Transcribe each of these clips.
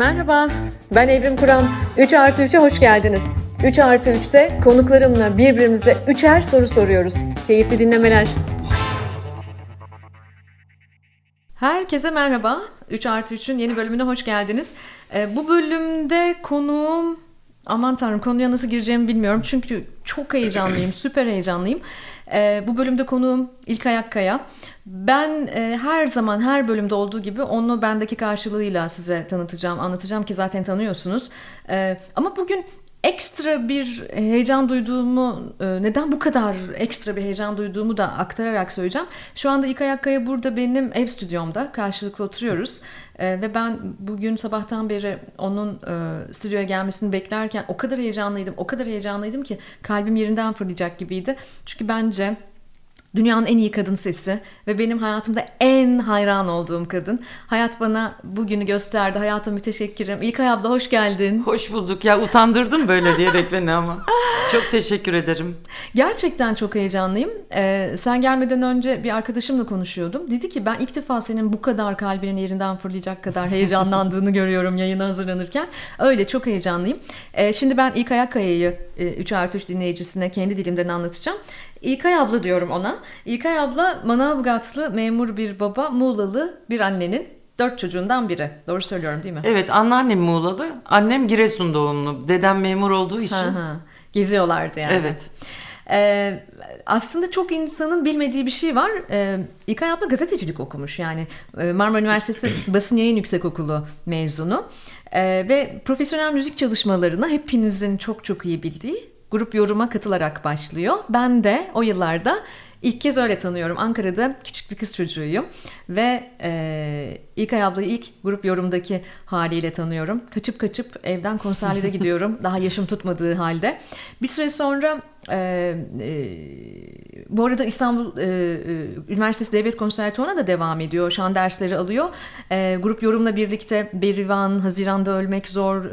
Merhaba, ben Evrim Kur'an. 3 artı 3'e hoş geldiniz. 3 artı 3'te konuklarımla birbirimize üçer soru soruyoruz. Keyifli dinlemeler. Herkese merhaba. 3 artı 3'ün yeni bölümüne hoş geldiniz. Ee, bu bölümde konuğum... Aman tanrım konuya nasıl gireceğimi bilmiyorum. Çünkü çok heyecanlıyım, süper heyecanlıyım. Ee, bu bölümde konuğum İlkay Akkaya. Ben e, her zaman her bölümde olduğu gibi onu bendeki karşılığıyla size tanıtacağım, anlatacağım ki zaten tanıyorsunuz. E, ama bugün ekstra bir heyecan duyduğumu, e, neden bu kadar ekstra bir heyecan duyduğumu da aktararak söyleyeceğim. Şu anda İlkay Akkaya burada benim ev stüdyomda karşılıklı oturuyoruz. E, ve ben bugün sabahtan beri onun e, stüdyoya gelmesini beklerken o kadar heyecanlıydım, o kadar heyecanlıydım ki kalbim yerinden fırlayacak gibiydi. Çünkü bence Dünyanın en iyi kadın sesi ve benim hayatımda en hayran olduğum kadın. Hayat bana bugünü gösterdi. Hayata müteşekkirim. İlkay abla hoş geldin. Hoş bulduk. Ya utandırdım böyle diyerek beni ama. Çok teşekkür ederim. Gerçekten çok heyecanlıyım. Ee, sen gelmeden önce bir arkadaşımla konuşuyordum. Dedi ki ben ilk defa senin bu kadar kalbinin yerinden fırlayacak kadar heyecanlandığını görüyorum yayına hazırlanırken. Öyle çok heyecanlıyım. Ee, şimdi ben İlkay Akkaya'yı 3 e, artı 3 dinleyicisine kendi dilimden anlatacağım. İlkay abla diyorum ona. İlkay abla Manavgatlı memur bir baba, Muğlalı bir annenin dört çocuğundan biri. Doğru söylüyorum değil mi? Evet anneannem Muğlalı, annem Giresun doğumlu. Dedem memur olduğu için. Hı hı. Geziyorlardı yani. Evet. Ee, aslında çok insanın bilmediği bir şey var. Ee, İlkay abla gazetecilik okumuş. Yani e, Marmara Üniversitesi Basın Yayın Yüksekokulu mezunu. Ee, ve profesyonel müzik çalışmalarına hepinizin çok çok iyi bildiği grup yoruma katılarak başlıyor. Ben de o yıllarda ilk kez öyle tanıyorum. Ankara'da küçük bir kız çocuğuyum ve e, İlkay ablayı ilk grup yorumdaki haliyle tanıyorum. Kaçıp kaçıp evden konserlere gidiyorum daha yaşım tutmadığı halde. Bir süre sonra e, e, bu arada İstanbul e, e, Üniversitesi Devlet Konservatuvarı'na da devam ediyor. Şan dersleri alıyor. E, grup yorumla birlikte Berivan, Haziran'da Ölmek Zor e,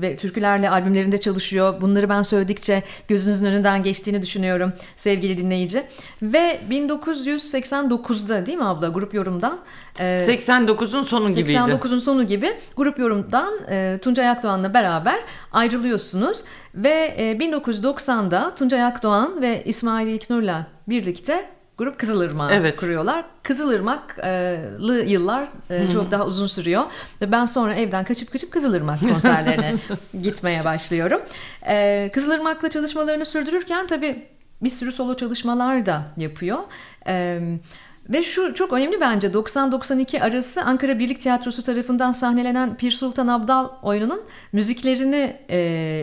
ve türkülerle albümlerinde çalışıyor. Bunları ben söyledikçe gözünüzün önünden geçtiğini düşünüyorum sevgili dinleyici. Ve 1989'da değil mi abla grup yorumdan? E, 89'un sonu 89'un gibiydi. 89'un sonu gibi grup yorumdan e, Tuncay Akdoğan'la beraber ayrılıyorsunuz. Ve e, 1990'da Tuncay Akdoğan ve İsmail İlknur'la birlikte grup Kızılırmak evet. kuruyorlar. Kızılırmak'lı yıllar e, çok daha uzun sürüyor. Ve ben sonra evden kaçıp kaçıp Kızılırmak konserlerine gitmeye başlıyorum. E, Kızılırmak'la çalışmalarını sürdürürken tabii bir sürü solo çalışmalar da yapıyor. Evet. Ve şu çok önemli bence 90-92 arası Ankara Birlik Tiyatrosu tarafından sahnelenen Pir Sultan Abdal oyununun müziklerini e,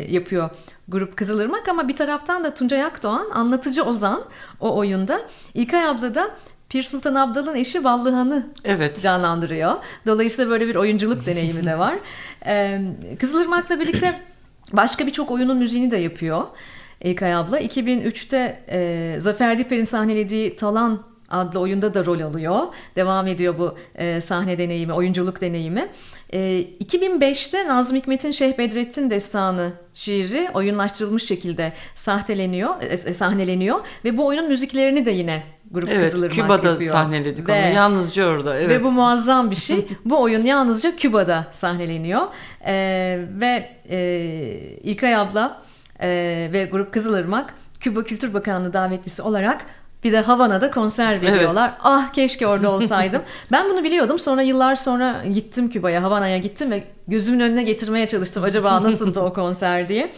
yapıyor grup Kızılırmak ama bir taraftan da Tuncay Akdoğan anlatıcı Ozan o oyunda. İlkay abla da Pir Sultan Abdal'ın eşi Ballıhan'ı evet. canlandırıyor. Dolayısıyla böyle bir oyunculuk deneyimi de var. Ee, Kızılırmak'la birlikte başka birçok oyunun müziğini de yapıyor İlkay abla. 2003'te e, Zafer Diper'in sahnelediği Talan adlı oyunda da rol alıyor. Devam ediyor bu e, sahne deneyimi, oyunculuk deneyimi. E, 2005'te Nazım Hikmet'in Şeyh Bedrettin Destanı şiiri oyunlaştırılmış şekilde sahteleniyor, e, sahneleniyor ve bu oyunun müziklerini de yine grup evet, Kızılırmak Küba'da yapıyor. sahneledik ve, onu yalnızca orada. Evet. Ve bu muazzam bir şey. bu oyun yalnızca Küba'da sahneleniyor. E, ve e, İlkay abla e, ve grup Kızılırmak Küba Kültür Bakanlığı davetlisi olarak bir de Havana'da konser veriyorlar. Evet. Ah keşke orada olsaydım. ben bunu biliyordum. Sonra yıllar sonra gittim Küba'ya, Havana'ya gittim ve gözümün önüne getirmeye çalıştım. Acaba nasıldı o konser diye.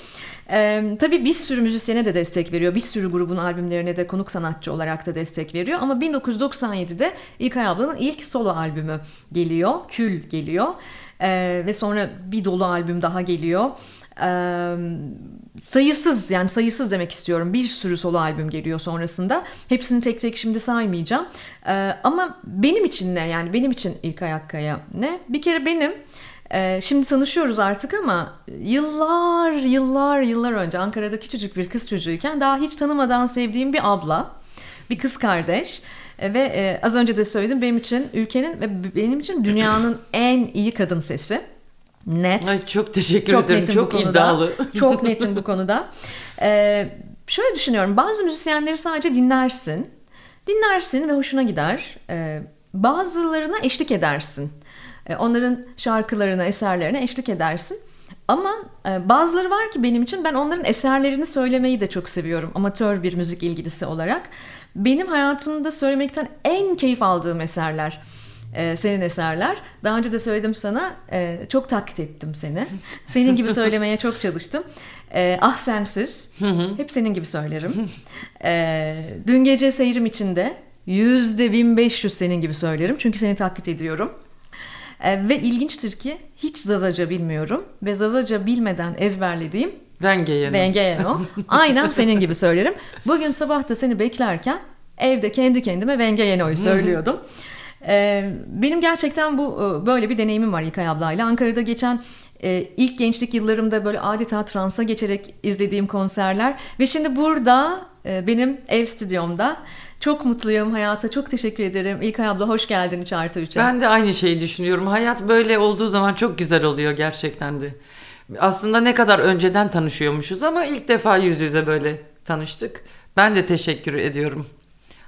Ee, tabii bir sürü müzisyene de destek veriyor. Bir sürü grubun albümlerine de konuk sanatçı olarak da destek veriyor. Ama 1997'de İlkay ablanın ilk solo albümü geliyor. Kül geliyor. Ee, ve sonra bir dolu albüm daha geliyor. Ee, sayısız yani sayısız demek istiyorum bir sürü solo albüm geliyor sonrasında. Hepsini tek tek şimdi saymayacağım. Ee, ama benim için ne yani benim için ilk ayakkaya ne? Bir kere benim e, şimdi tanışıyoruz artık ama yıllar yıllar yıllar önce Ankara'da küçücük bir kız çocuğuyken daha hiç tanımadan sevdiğim bir abla, bir kız kardeş e, ve e, az önce de söyledim benim için ülkenin ve benim için dünyanın en iyi kadın sesi. Net. Ay çok teşekkür çok ederim. Çok konuda. iddialı. Çok netim bu konuda. Ee, şöyle düşünüyorum. Bazı müzisyenleri sadece dinlersin. Dinlersin ve hoşuna gider. Ee, bazılarına eşlik edersin. E, onların şarkılarına, eserlerine eşlik edersin. Ama e, bazıları var ki benim için ben onların eserlerini söylemeyi de çok seviyorum amatör bir müzik ilgilisi olarak. Benim hayatımda söylemekten en keyif aldığım eserler e, senin eserler. Daha önce de söyledim sana e, çok taklit ettim seni. Senin gibi söylemeye çok çalıştım. E, ah sensiz hep senin gibi söylerim. E, dün gece seyrim içinde yüzde 1500 senin gibi söylerim çünkü seni taklit ediyorum. E, ve ilginçtir ki hiç Zazaca bilmiyorum ve Zazaca bilmeden ezberlediğim Vengeyeno. Vengeyeno. Aynen senin gibi söylerim. Bugün sabah da seni beklerken evde kendi kendime Vengeyeno'yu söylüyordum. Ee, benim gerçekten bu e, böyle bir deneyimim var İlkay ablayla. Ankara'da geçen e, ilk gençlik yıllarımda böyle adeta transa geçerek izlediğim konserler ve şimdi burada e, benim ev stüdyomda çok mutluyum hayata çok teşekkür ederim. İlkay abla hoş geldin 3 artı 3'e. Ben de aynı şeyi düşünüyorum. Hayat böyle olduğu zaman çok güzel oluyor gerçekten de. Aslında ne kadar önceden tanışıyormuşuz ama ilk defa yüz yüze böyle tanıştık. Ben de teşekkür ediyorum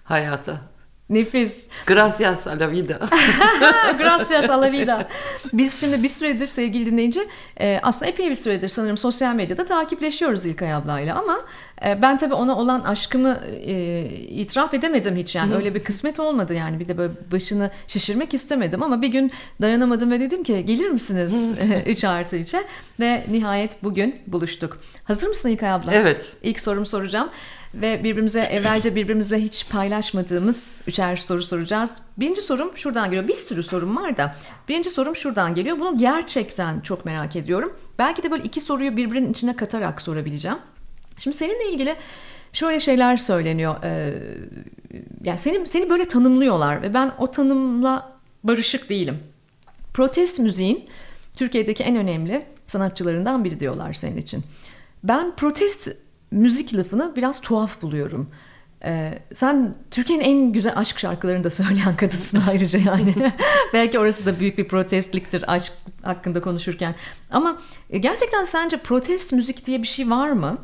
hayata. Nefis. Gracias a la vida. Gracias a la vida. Biz şimdi bir süredir sevgili dinleyici e, aslında epey bir süredir sanırım sosyal medyada takipleşiyoruz İlkay ablayla ama e, ben tabii ona olan aşkımı e, itiraf edemedim hiç yani öyle bir kısmet olmadı yani bir de böyle başını şişirmek istemedim ama bir gün dayanamadım ve dedim ki gelir misiniz 3 artı 3'e ve nihayet bugün buluştuk. Hazır mısın İlkay abla? Evet. İlk sorumu soracağım ve birbirimize evvelce birbirimizle hiç paylaşmadığımız üçer soru soracağız. Birinci sorum şuradan geliyor. Bir sürü sorum var da. Birinci sorum şuradan geliyor. Bunu gerçekten çok merak ediyorum. Belki de böyle iki soruyu birbirinin içine katarak sorabileceğim. Şimdi seninle ilgili şöyle şeyler söyleniyor. Ee, yani seni, seni böyle tanımlıyorlar ve ben o tanımla barışık değilim. Protest müziğin Türkiye'deki en önemli sanatçılarından biri diyorlar senin için. Ben protest müzik lafını biraz tuhaf buluyorum. Ee, sen Türkiye'nin en güzel aşk şarkılarını da söyleyen kadınsın ayrıca yani. Belki orası da büyük bir protestliktir aşk hakkında konuşurken. Ama e, gerçekten sence protest müzik diye bir şey var mı?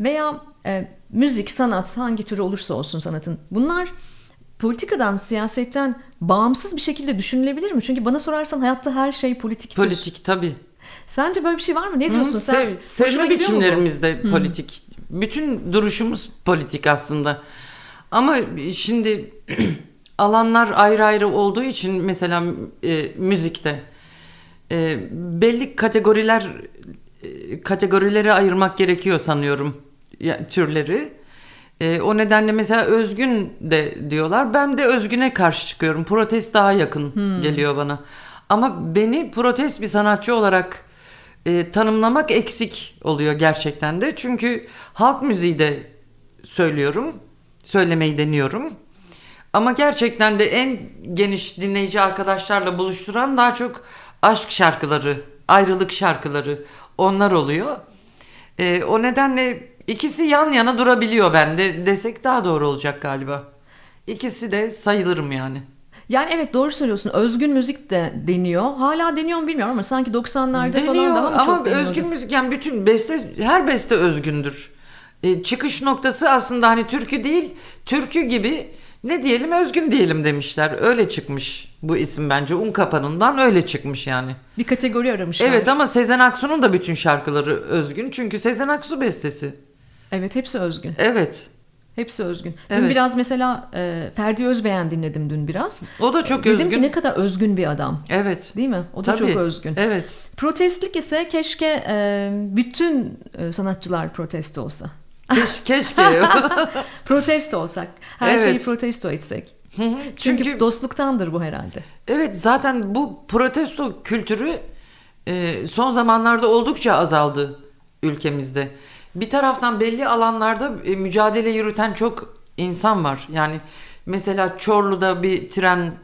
Veya e, müzik, sanat hangi türü olursa olsun sanatın bunlar politikadan, siyasetten bağımsız bir şekilde düşünülebilir mi? Çünkü bana sorarsan hayatta her şey politiktir. Politik tabii. Sence böyle bir şey var mı? Ne diyorsun Hı, sen? Sev, sevme gidiyor mu bu? biçimlerimiz de politik. Bütün duruşumuz politik aslında. Ama şimdi alanlar ayrı ayrı olduğu için mesela e, müzikte e, belli kategoriler e, kategorilere ayırmak gerekiyor sanıyorum ya, türleri. E, o nedenle mesela özgün de diyorlar. Ben de özgüne karşı çıkıyorum. Protest daha yakın geliyor bana. Ama beni protest bir sanatçı olarak e, tanımlamak eksik oluyor gerçekten de. Çünkü halk müziği de söylüyorum. Söylemeyi deniyorum. Ama gerçekten de en geniş dinleyici arkadaşlarla buluşturan daha çok aşk şarkıları, ayrılık şarkıları onlar oluyor. E, o nedenle ikisi yan yana durabiliyor bende desek daha doğru olacak galiba. İkisi de sayılırım yani. Yani evet doğru söylüyorsun. Özgün müzik de deniyor. Hala deniyor mu bilmiyorum ama sanki 90'larda Deniyor falan daha mı ama çok deniyordu? özgün müzik yani bütün beste her beste özgündür. E, çıkış noktası aslında hani türkü değil, türkü gibi ne diyelim özgün diyelim demişler. Öyle çıkmış bu isim bence. Un kapanından öyle çıkmış yani. Bir kategori aramışlar. Evet ama Sezen Aksu'nun da bütün şarkıları özgün. Çünkü Sezen Aksu bestesi. Evet hepsi özgün. Evet. Hepsi özgün. Dün Evet. biraz mesela e, Ferdi Özbeğen dinledim dün biraz. O da çok Dedim özgün. ki ne kadar özgün bir adam. Evet. Değil mi? O da Tabii. çok özgün. Evet. Protestlik ise keşke e, bütün e, sanatçılar protesto olsa. Keş, keşke. Protesto olsak. Her Evet. şeyi protesto etsek. Çünkü, Çünkü dostluktandır bu herhalde. Evet zaten bu protesto kültürü e, son zamanlarda oldukça azaldı ülkemizde. Bir taraftan belli alanlarda e, mücadele yürüten çok insan var. Yani mesela Çorlu'da bir tren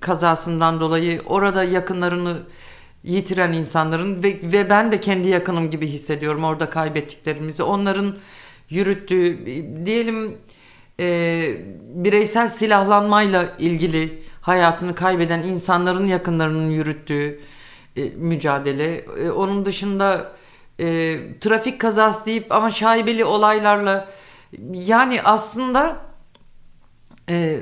kazasından dolayı orada yakınlarını yitiren insanların ve, ve ben de kendi yakınım gibi hissediyorum orada kaybettiklerimizi. Onların yürüttüğü e, diyelim e, bireysel silahlanmayla ilgili hayatını kaybeden insanların yakınlarının yürüttüğü e, mücadele. E, onun dışında e, trafik kazası deyip ama şaibeli olaylarla yani aslında e,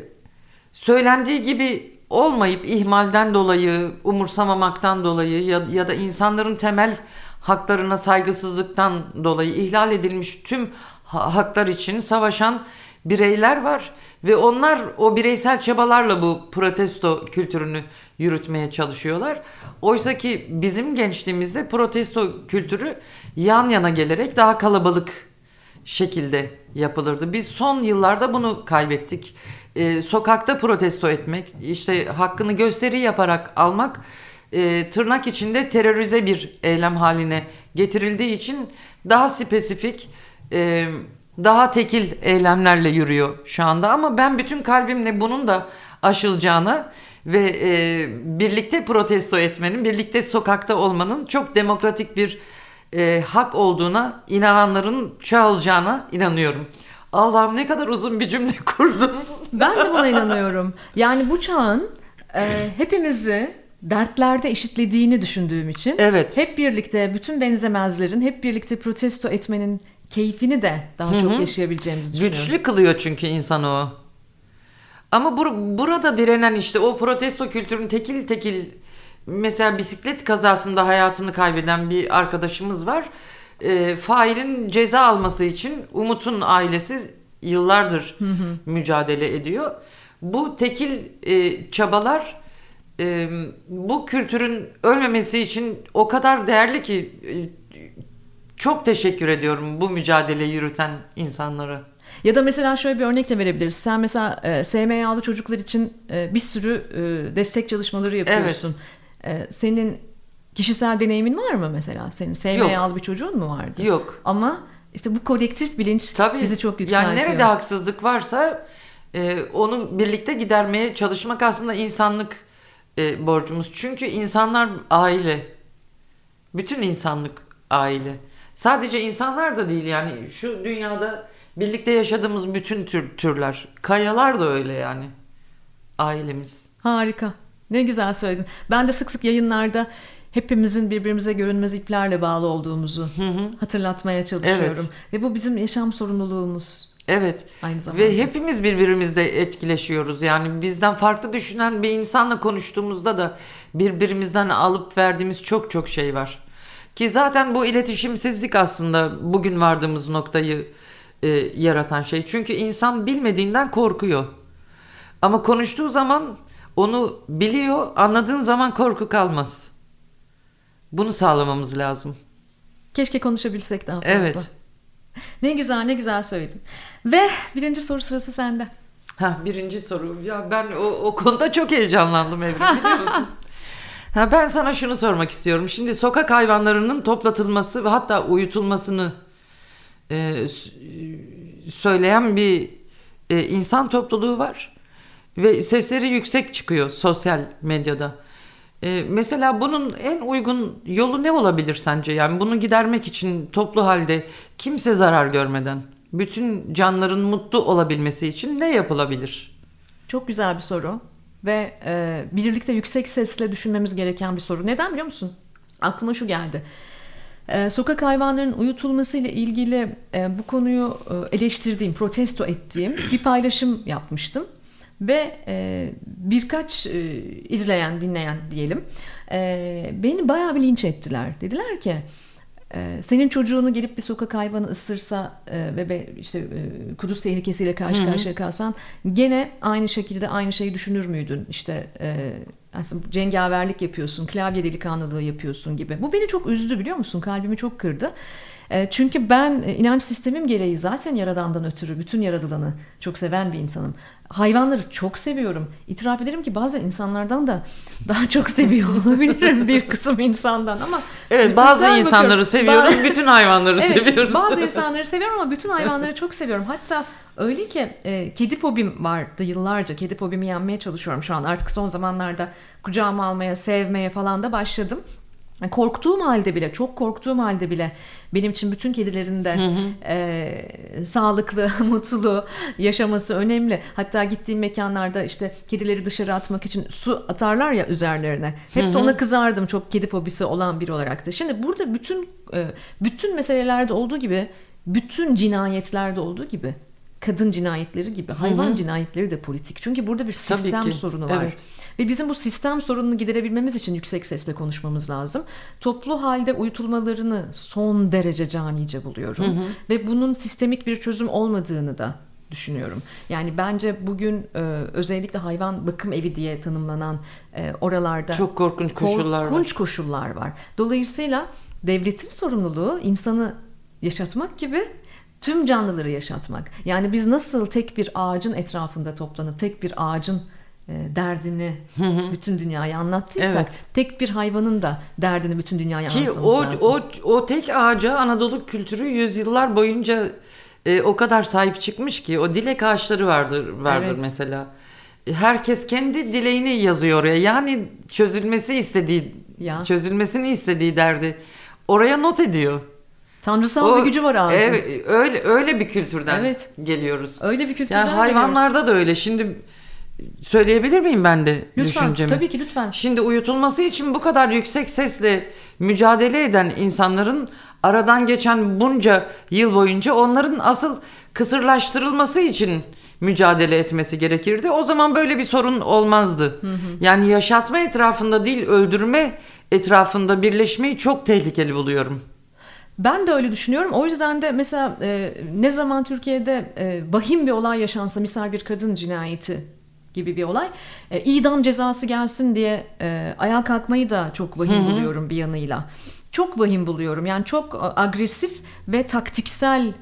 söylendiği gibi olmayıp ihmalden dolayı, umursamamaktan dolayı ya, ya da insanların temel haklarına saygısızlıktan dolayı ihlal edilmiş tüm ha- haklar için savaşan bireyler var ve onlar o bireysel çabalarla bu protesto kültürünü yürütmeye çalışıyorlar. Oysa ki bizim gençliğimizde protesto kültürü yan yana gelerek daha kalabalık şekilde yapılırdı. Biz son yıllarda bunu kaybettik. Ee, sokakta protesto etmek, işte hakkını gösteri yaparak almak e, tırnak içinde terörize bir eylem haline getirildiği için daha spesifik, e, daha tekil eylemlerle yürüyor şu anda. Ama ben bütün kalbimle bunun da aşılacağına ve e, birlikte protesto etmenin, birlikte sokakta olmanın çok demokratik bir e, hak olduğuna inananların çoğalacağına inanıyorum. Allah'ım ne kadar uzun bir cümle kurdum. Ben de buna inanıyorum. Yani bu çağın e, hepimizi dertlerde eşitlediğini düşündüğüm için Evet. hep birlikte bütün benzemezlerin hep birlikte protesto etmenin keyfini de daha çok yaşayabileceğimizi düşünüyorum. Güçlü kılıyor çünkü insanı o. Ama bur- burada direnen işte o protesto kültürün tekil tekil mesela bisiklet kazasında hayatını kaybeden bir arkadaşımız var. E, failin ceza alması için Umut'un ailesi yıllardır mücadele ediyor. Bu tekil e, çabalar e, bu kültürün ölmemesi için o kadar değerli ki e, çok teşekkür ediyorum bu mücadele yürüten insanlara. Ya da mesela şöyle bir örnek de verebiliriz. Sen mesela e, SMA'lı çocuklar için e, bir sürü e, destek çalışmaları yapıyorsun. E, senin kişisel deneyimin var mı mesela? Senin SMA'lı bir çocuğun mu vardı? Yok. Ama işte bu kolektif bilinç Tabii. bizi çok yükseltiyor. Yani nerede haksızlık varsa e, onu birlikte gidermeye çalışmak aslında insanlık e, borcumuz. Çünkü insanlar aile. Bütün insanlık aile. Sadece insanlar da değil yani şu dünyada birlikte yaşadığımız bütün tür, türler. Kayalar da öyle yani. Ailemiz. Harika. Ne güzel söyledin. Ben de sık sık yayınlarda hepimizin birbirimize görünmez iplerle bağlı olduğumuzu hatırlatmaya çalışıyorum. Ve bu bizim yaşam sorumluluğumuz Evet. aynı zamanda. Ve hepimiz birbirimizle etkileşiyoruz. Yani bizden farklı düşünen bir insanla konuştuğumuzda da birbirimizden alıp verdiğimiz çok çok şey var. Ki zaten bu iletişimsizlik aslında bugün vardığımız noktayı e, yaratan şey. Çünkü insan bilmediğinden korkuyor. Ama konuştuğu zaman onu biliyor, anladığın zaman korku kalmaz. Bunu sağlamamız lazım. Keşke konuşabilsek daha fazla. Evet. Ne güzel ne güzel söyledin. Ve birinci soru sırası sende. Ha birinci soru. Ya ben o, o konuda çok heyecanlandım Evrim biliyor musun? ha, ben sana şunu sormak istiyorum. Şimdi sokak hayvanlarının toplatılması ve hatta uyutulmasını e, söyleyen bir e, insan topluluğu var. Ve sesleri yüksek çıkıyor sosyal medyada. E, mesela bunun en uygun yolu ne olabilir sence? Yani bunu gidermek için toplu halde kimse zarar görmeden bütün canların mutlu olabilmesi için ne yapılabilir? Çok güzel bir soru. Ve e, birlikte yüksek sesle düşünmemiz gereken bir soru. Neden biliyor musun? Aklıma şu geldi. E, sokak hayvanlarının uyutulması ile ilgili e, bu konuyu e, eleştirdiğim, protesto ettiğim bir paylaşım yapmıştım. Ve e, birkaç e, izleyen, dinleyen diyelim e, beni bayağı bir linç ettiler. Dediler ki senin çocuğunu gelip bir sokak hayvanı ısırsa e, ve işte e, kuduz tehlikesiyle karşı karşıya kalsan gene aynı şekilde aynı şeyi düşünür müydün? İşte e, aslında cengaverlik yapıyorsun, klavye delikanlılığı yapıyorsun gibi. Bu beni çok üzdü biliyor musun? Kalbimi çok kırdı. E, çünkü ben e, inanç sistemim gereği zaten yaradandan ötürü bütün yaradılanı çok seven bir insanım. Hayvanları çok seviyorum. İtiraf ederim ki bazı insanlardan da daha çok seviyor olabilirim bir kısım insandan ama Evet bazı bakıyorum. insanları seviyoruz, Ba- bütün hayvanları Evet, seviyoruz. bazı insanları seviyorum ama bütün hayvanları çok seviyorum. Hatta öyle ki e, kedi fobim vardı yıllarca. Kedi fobimi yenmeye çalışıyorum şu an. Artık son zamanlarda kucağıma almaya, sevmeye falan da başladım. Yani Korktuğum halde bile, çok korktuğum halde bile benim için bütün kedilerin de e, sağlıklı, mutlu yaşaması önemli. Hatta gittiğim mekanlarda işte kedileri dışarı atmak için su atarlar ya üzerlerine. Hep de ona kızardım çok kedi fobisi olan biri olarak da. Şimdi burada bütün e, bütün meselelerde olduğu gibi, bütün cinayetlerde olduğu gibi kadın cinayetleri gibi hayvan cinayetleri de politik. Çünkü burada bir sistem sorunu var. evet. Ve bizim bu sistem sorununu giderebilmemiz için yüksek sesle konuşmamız lazım. Toplu halde uyutulmalarını son derece canice buluyorum. Ve bunun sistemik bir çözüm olmadığını da düşünüyorum. Yani bence bugün e, özellikle hayvan bakım evi diye tanımlanan e, oralarda Çok korkunç koşullar var. korkunç koşullar var. Dolayısıyla devletin sorumluluğu insanı yaşatmak gibi tüm canlıları yaşatmak. Yani biz nasıl tek bir ağacın etrafında toplanıp tek bir ağacın derdini bütün dünyaya anlattıysak Evet. tek bir hayvanın da derdini bütün dünyaya Ki anlatmamız o, lazım. o, o tek ağaca Anadolu kültürü yüzyıllar boyunca e, o kadar sahip çıkmış ki o dilek ağaçları vardır vardır Evet. mesela. Herkes kendi dileğini yazıyor oraya. Yani çözülmesi istediği Ya. çözülmesini istediği derdi oraya not ediyor. Tanrısal bir gücü var ağacın. Evet, öyle öyle bir kültürden Evet. geliyoruz. Öyle bir kültürden Yani geliyoruz. hayvanlarda da öyle. Şimdi söyleyebilir miyim ben de Lütfen, düşüncemi? tabii ki lütfen. Şimdi uyutulması için bu kadar yüksek sesle mücadele eden insanların aradan geçen bunca yıl boyunca onların asıl kısırlaştırılması için mücadele etmesi gerekirdi. O zaman böyle bir sorun olmazdı. Yani yaşatma etrafında değil öldürme etrafında birleşmeyi çok tehlikeli buluyorum. Ben de öyle düşünüyorum. O yüzden de mesela e, ne zaman Türkiye'de e, vahim bir olay yaşansa, misal bir kadın cinayeti gibi bir olay, e, idam cezası gelsin diye e, ayağa kalkmayı da çok vahim buluyorum bir yanıyla. Çok vahim buluyorum. Yani çok e, agresif ve taktiksel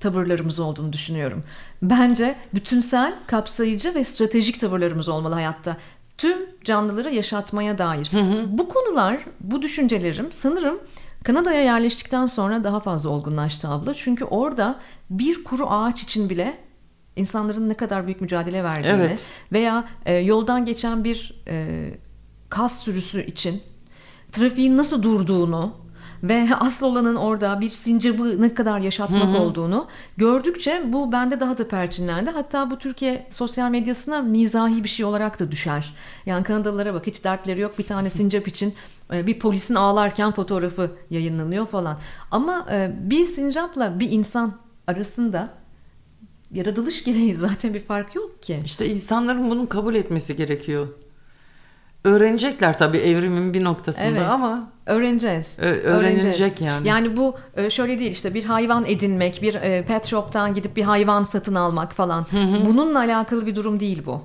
tavırlarımız olduğunu düşünüyorum. Bence bütünsel, kapsayıcı ve stratejik tavırlarımız olmalı hayatta. Tüm canlıları yaşatmaya dair. Bu konular, bu düşüncelerim sanırım Kanada'ya yerleştikten sonra daha fazla olgunlaştı abla. Çünkü orada bir kuru ağaç için bile insanların ne kadar büyük mücadele verdiğini Evet. veya e, yoldan geçen bir e, kas sürüsü için trafiğin nasıl durduğunu ve asıl olanın orada bir sincabı ne kadar yaşatmak olduğunu gördükçe bu bende daha da perçinlendi. Hatta bu Türkiye sosyal medyasına mizahi bir şey olarak da düşer. Yani Kanadalılara bak hiç dertleri yok bir tane sincap için e, bir polisin ağlarken fotoğrafı yayınlanıyor falan. Ama e, bir sincapla bir insan arasında yaratılış gereği zaten bir fark yok ki. İşte insanların bunu kabul etmesi gerekiyor. Öğrenecekler tabii evrimin bir noktasında Evet. ama Öğreneceğiz. Ö- öğrenilecek Öğreneceğiz. yani. Yani bu e, şöyle değil işte bir hayvan edinmek, bir e, pet shop'tan gidip bir hayvan satın almak falan. Bununla alakalı bir durum değil bu.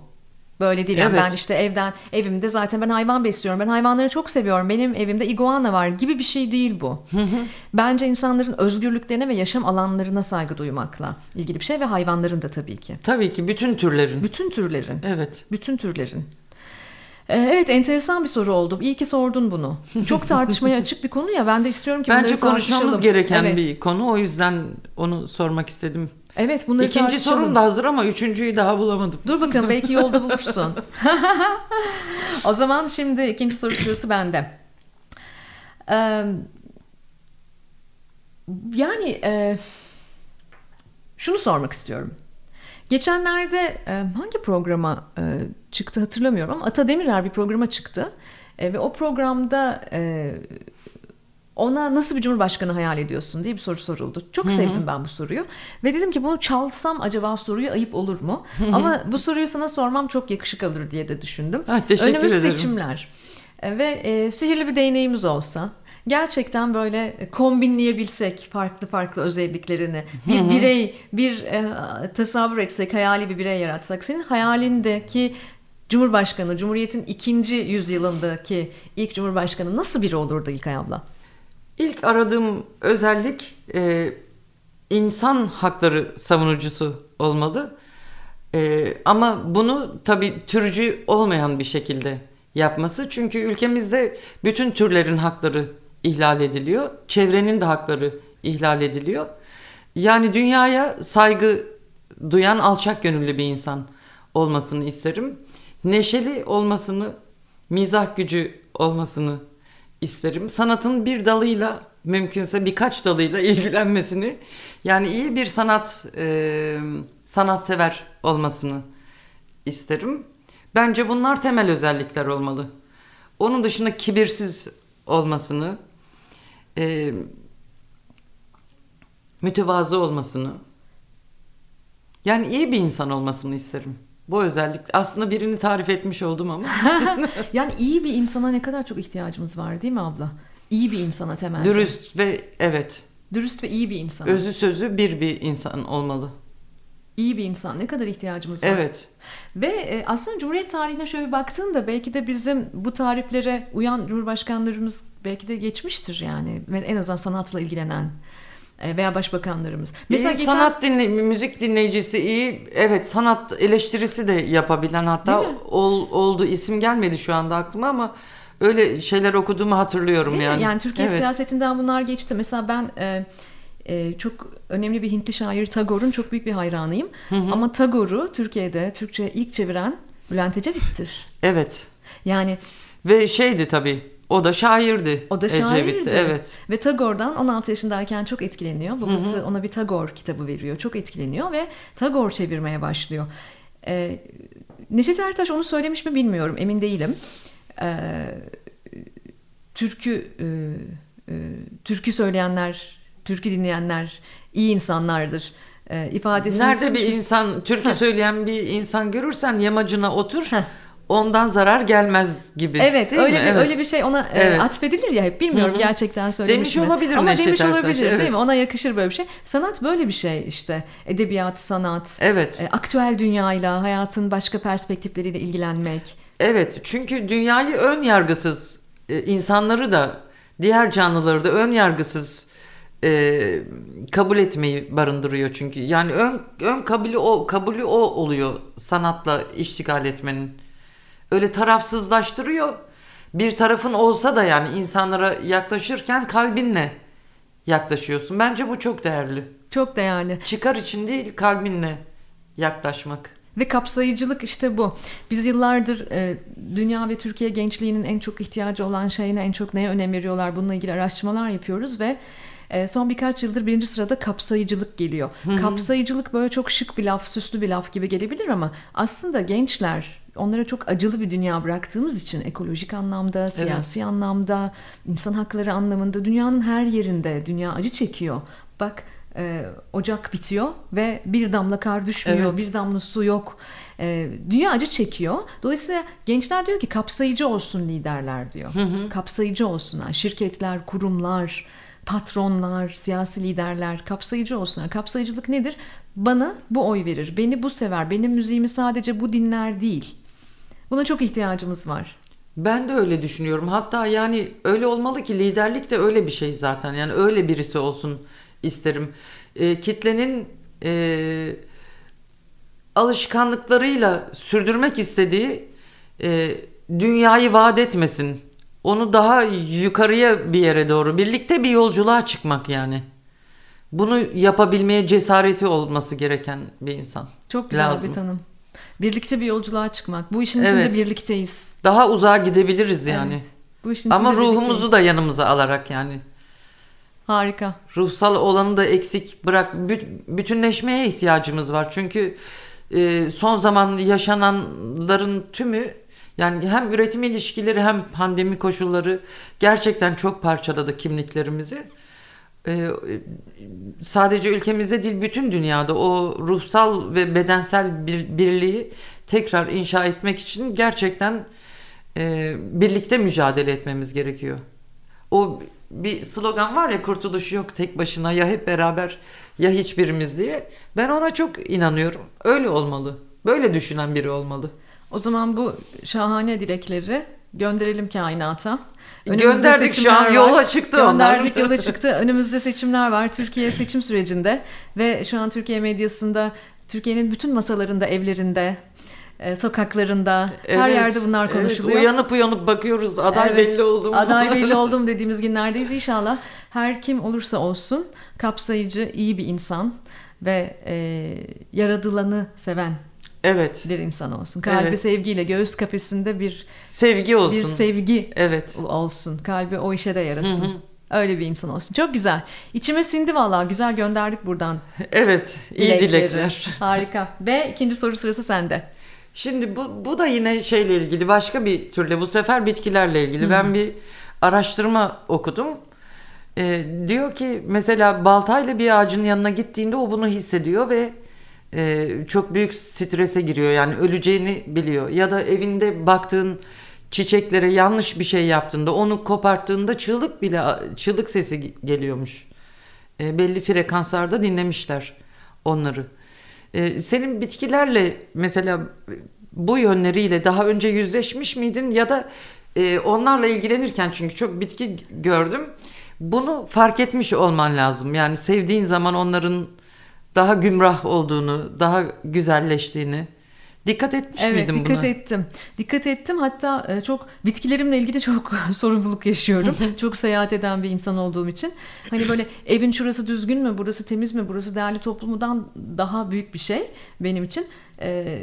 Böyle değil. Yani Evet. ben işte evden evimde zaten ben hayvan besliyorum. Ben hayvanları çok seviyorum. Benim evimde iguana var gibi bir şey değil bu. Bence insanların özgürlüklerine ve yaşam alanlarına saygı duymakla ilgili bir şey ve hayvanların da tabii ki. tabii ki bütün türlerin. Bütün türlerin. Evet. Bütün türlerin. Ee, Evet enteresan bir soru oldu. İyi ki sordun bunu. Çok tartışmaya açık bir konu ya ben de istiyorum ki Bence bunları konuşmamız tartışalım. gereken evet. bir konu. O yüzden onu sormak istedim. Evet bunları İkinci sorum da hazır ama üçüncüyü daha bulamadım. Dur bakalım belki yolda bulursun. o zaman şimdi ikinci soru sırası bende. Ee, yani e, şunu sormak istiyorum. Geçenlerde e, hangi programa e, çıktı hatırlamıyorum ama Ata Demirer bir programa çıktı. E, ve o programda e, ona nasıl bir cumhurbaşkanı hayal ediyorsun diye bir soru soruldu. Çok sevdim ben bu soruyu. Ve dedim ki bunu çalsam acaba soruyu ayıp olur mu? Ama bu soruyu sana sormam çok yakışık alır diye de düşündüm. Ha, teşekkür Önümüz ederim. seçimler. E, Ve e, sihirli bir değneğimiz olsa gerçekten böyle kombinleyebilsek farklı farklı özelliklerini bir birey bir e, tasavvur etsek hayali bir birey yaratsak senin hayalindeki Cumhurbaşkanı Cumhuriyet'in ikinci yüzyılındaki ilk Cumhurbaşkanı nasıl biri olurdu İlkay abla? İlk aradığım özellik e, insan hakları savunucusu olmalı. E, ama bunu tabii türcü olmayan bir şekilde yapması. Çünkü ülkemizde bütün türlerin hakları ihlal ediliyor. Çevrenin de hakları ihlal ediliyor. Yani dünyaya saygı duyan alçak gönüllü bir insan olmasını isterim. Neşeli olmasını, mizah gücü olmasını isterim. Sanatın bir dalıyla mümkünse birkaç dalıyla ilgilenmesini yani iyi bir sanat e, sanatsever olmasını isterim. Bence bunlar temel özellikler olmalı. Onun dışında kibirsiz olmasını, e, mütevazı olmasını, yani iyi bir insan olmasını isterim. Bu özellik aslında birini tarif etmiş oldum ama. yani iyi bir insana ne kadar çok ihtiyacımız var değil mi abla? İyi bir insana temelde. Dürüst ve evet. Dürüst ve iyi bir insan. Özü sözü bir bir insan olmalı. İyi bir insan ne kadar ihtiyacımız var. Evet. Ve e, aslında Cumhuriyet tarihine şöyle baktığında belki de bizim bu tariflere uyan Cumhurbaşkanlarımız belki de geçmiştir yani. En azından sanatla ilgilenen veya başbakanlarımız. Mesela iyi, geçen... sanat dinle müzik dinleyicisi iyi. Evet, sanat eleştirisi de yapabilen hatta ol, oldu isim gelmedi şu anda aklıma ama öyle şeyler okuduğumu hatırlıyorum Değil yani. Mi? Yani Türkiye evet. siyasetinden bunlar geçti. Mesela ben e, e, çok önemli bir Hintli şair Tagore'un çok büyük bir hayranıyım. Hı hı. Ama Tagore'u Türkiye'de Türkçe ilk çeviren Bülent Ecevit'tir. Evet. Yani ve şeydi tabii o da şairdi. O da şairdi. Ecevit'ti, evet. Ve Tagore'dan 16 yaşındayken çok etkileniyor. Babası hı hı. ona bir Tagore kitabı veriyor. Çok etkileniyor ve Tagore çevirmeye başlıyor. Ee, Neşet Ertaş onu söylemiş mi bilmiyorum. Emin değilim. Ee, türkü e, e, türkü söyleyenler, türkü dinleyenler iyi insanlardır e, ifadesi. Nerede bir insan türkü söyleyen bir insan görürsen yamacına otur. Heh ondan zarar gelmez gibi. Evet, değil öyle mi? bir evet. öyle bir şey ona e, evet. atfedilir ya hep. Bilmiyorum Hı-hı. gerçekten söylemiş demiş mi? olabilir Ama demiş Ertaş, olabilir evet. değil mi? Ona yakışır böyle bir şey. Sanat böyle bir şey işte. Edebiyat, sanat. Evet. E, aktüel dünyayla, hayatın başka perspektifleriyle ilgilenmek. Evet. Çünkü dünyayı ön yargısız e, insanları da diğer canlıları da ön yargısız e, kabul etmeyi barındırıyor çünkü. Yani ön ön kabulü o kabulü o oluyor sanatla iştigal etmenin öyle tarafsızlaştırıyor. Bir tarafın olsa da yani insanlara yaklaşırken kalbinle yaklaşıyorsun. Bence bu çok değerli. Çok değerli. Çıkar için değil kalbinle yaklaşmak. Ve kapsayıcılık işte bu. Biz yıllardır e, dünya ve Türkiye gençliğinin en çok ihtiyacı olan şeyine en çok neye önem veriyorlar bununla ilgili araştırmalar yapıyoruz ve e, son birkaç yıldır birinci sırada kapsayıcılık geliyor. Hı-hı. Kapsayıcılık böyle çok şık bir laf, süslü bir laf gibi gelebilir ama aslında gençler onlara çok acılı bir dünya bıraktığımız için ekolojik anlamda, siyasi evet. anlamda, insan hakları anlamında dünyanın her yerinde dünya acı çekiyor. Bak e, ocak bitiyor ve bir damla kar düşmüyor, evet. bir damla su yok. E, dünya acı çekiyor. Dolayısıyla gençler diyor ki kapsayıcı olsun liderler diyor. Hı hı. Kapsayıcı olsunlar. Şirketler, kurumlar, patronlar, siyasi liderler kapsayıcı olsunlar. Kapsayıcılık nedir? Bana bu oy verir, beni bu sever, benim müziğimi sadece bu dinler değil. Buna çok ihtiyacımız var. Ben de öyle düşünüyorum. Hatta yani öyle olmalı ki liderlik de öyle bir şey zaten. Yani öyle birisi olsun isterim. E, kitlenin e, alışkanlıklarıyla sürdürmek istediği e, dünyayı vaat etmesin. Onu daha yukarıya bir yere doğru birlikte bir yolculuğa çıkmak yani. Bunu yapabilmeye cesareti olması gereken bir insan. Çok güzel lazım. bir tanım. Birlikte bir yolculuğa çıkmak. Bu işin içinde evet. birlikteyiz. Daha uzağa gidebiliriz yani. Evet. Bu işin Ama ruhumuzu da yanımıza alarak yani. Harika. Ruhsal olanı da eksik bırak. Bütünleşmeye ihtiyacımız var. Çünkü e, son zaman yaşananların tümü yani hem üretim ilişkileri hem pandemi koşulları gerçekten çok parçaladı kimliklerimizi. Ee, sadece ülkemizde değil bütün dünyada o ruhsal ve bedensel bir, birliği tekrar inşa etmek için gerçekten e, birlikte mücadele etmemiz gerekiyor. O bir slogan var ya kurtuluş yok tek başına ya hep beraber ya hiçbirimiz diye. Ben ona çok inanıyorum. Öyle olmalı. Böyle düşünen biri olmalı. O zaman bu şahane dilekleri gönderelim kainata. Önümüzde Gönderdik şu an yola çıktı onlar. Gönderdik yola çıktı. Önümüzde seçimler var. Türkiye seçim sürecinde ve şu an Türkiye medyasında Türkiye'nin bütün masalarında, evlerinde, e, sokaklarında evet, her yerde bunlar konuşuluyor. Evet, uyanıp uyanıp bakıyoruz aday evet, belli oldum. Aday belli oldum dediğimiz günlerdeyiz. İnşallah her kim olursa olsun kapsayıcı, iyi bir insan ve e, yaradılanı seven Evet. Bir insan olsun. Kalbi evet. sevgiyle göğüs kafesinde bir sevgi olsun. Bir sevgi evet. olsun. Kalbi o işe de yarasın. Hı hı. Öyle bir insan olsun. Çok güzel. İçime sindi vallahi. Güzel gönderdik buradan. Evet. iyi dilekleri. dilekler. Harika. Ve ikinci soru sırası sende. Şimdi bu, bu da yine şeyle ilgili başka bir türle bu sefer bitkilerle ilgili. Hı. Ben bir araştırma okudum. Ee, diyor ki mesela baltayla bir ağacın yanına gittiğinde o bunu hissediyor ve e, çok büyük strese giriyor. Yani öleceğini biliyor. Ya da evinde baktığın çiçeklere yanlış bir şey yaptığında onu koparttığında çığlık bile çığlık sesi geliyormuş. E, belli frekanslarda dinlemişler onları. E, senin bitkilerle mesela bu yönleriyle daha önce yüzleşmiş miydin ya da e, onlarla ilgilenirken çünkü çok bitki gördüm. Bunu fark etmiş olman lazım. Yani sevdiğin zaman onların daha gümrah olduğunu, daha güzelleştiğini. Dikkat etmiş evet, miydin dikkat buna? ettim. Dikkat ettim. Hatta e, çok bitkilerimle ilgili çok sorumluluk yaşıyorum. çok seyahat eden bir insan olduğum için. Hani böyle evin şurası düzgün mü, burası temiz mi, burası değerli toplumudan daha büyük bir şey benim için. E,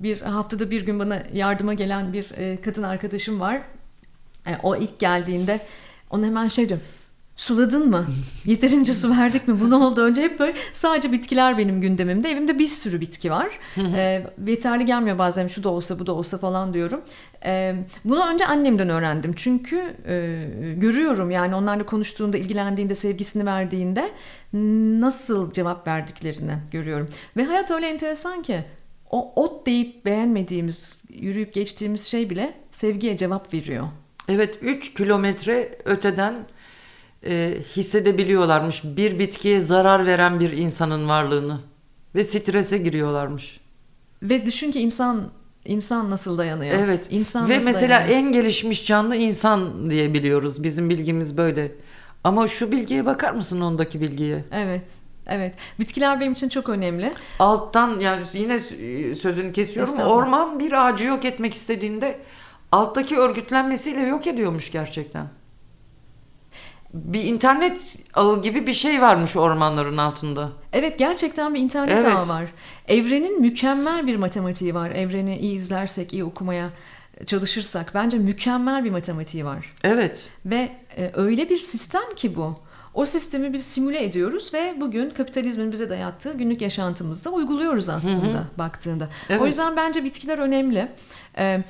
bir haftada bir gün bana yardıma gelen bir e, kadın arkadaşım var. O ilk geldiğinde ona hemen şey diyorum Suladın mı? Yeterince su verdik mi? Bu ne oldu? Önce hep böyle sadece bitkiler benim gündemimde. Evimde bir sürü bitki var. ee, yeterli gelmiyor bazen şu da olsa bu da olsa falan diyorum. Ee, bunu önce annemden öğrendim. Çünkü e, görüyorum yani onlarla konuştuğunda, ilgilendiğinde, sevgisini verdiğinde nasıl cevap verdiklerini görüyorum. Ve hayat öyle enteresan ki o ot deyip beğenmediğimiz, yürüyüp geçtiğimiz şey bile sevgiye cevap veriyor. Evet 3 kilometre öteden e, hissedebiliyorlarmış bir bitkiye zarar veren bir insanın varlığını ve strese giriyorlarmış. Ve düşün ki insan insan nasıl dayanıyor? Evet. İnsan ve nasıl mesela dayanıyor? en gelişmiş canlı insan diye biliyoruz. Bizim bilgimiz böyle. Ama şu bilgiye bakar mısın ondaki bilgiye? Evet. Evet. Bitkiler benim için çok önemli. Alttan yani yine sözünü kesiyorum. Orman bir ağacı yok etmek istediğinde alttaki örgütlenmesiyle yok ediyormuş gerçekten bir internet ağı gibi bir şey varmış ormanların altında. Evet gerçekten bir internet evet. ağı var. Evrenin mükemmel bir matematiği var. Evreni iyi izlersek, iyi okumaya çalışırsak bence mükemmel bir matematiği var. Evet. Ve e, öyle bir sistem ki bu. O sistemi biz simüle ediyoruz ve bugün kapitalizmin bize dayattığı günlük yaşantımızda uyguluyoruz aslında hı hı. baktığında. Evet. O yüzden bence bitkiler önemli. Evet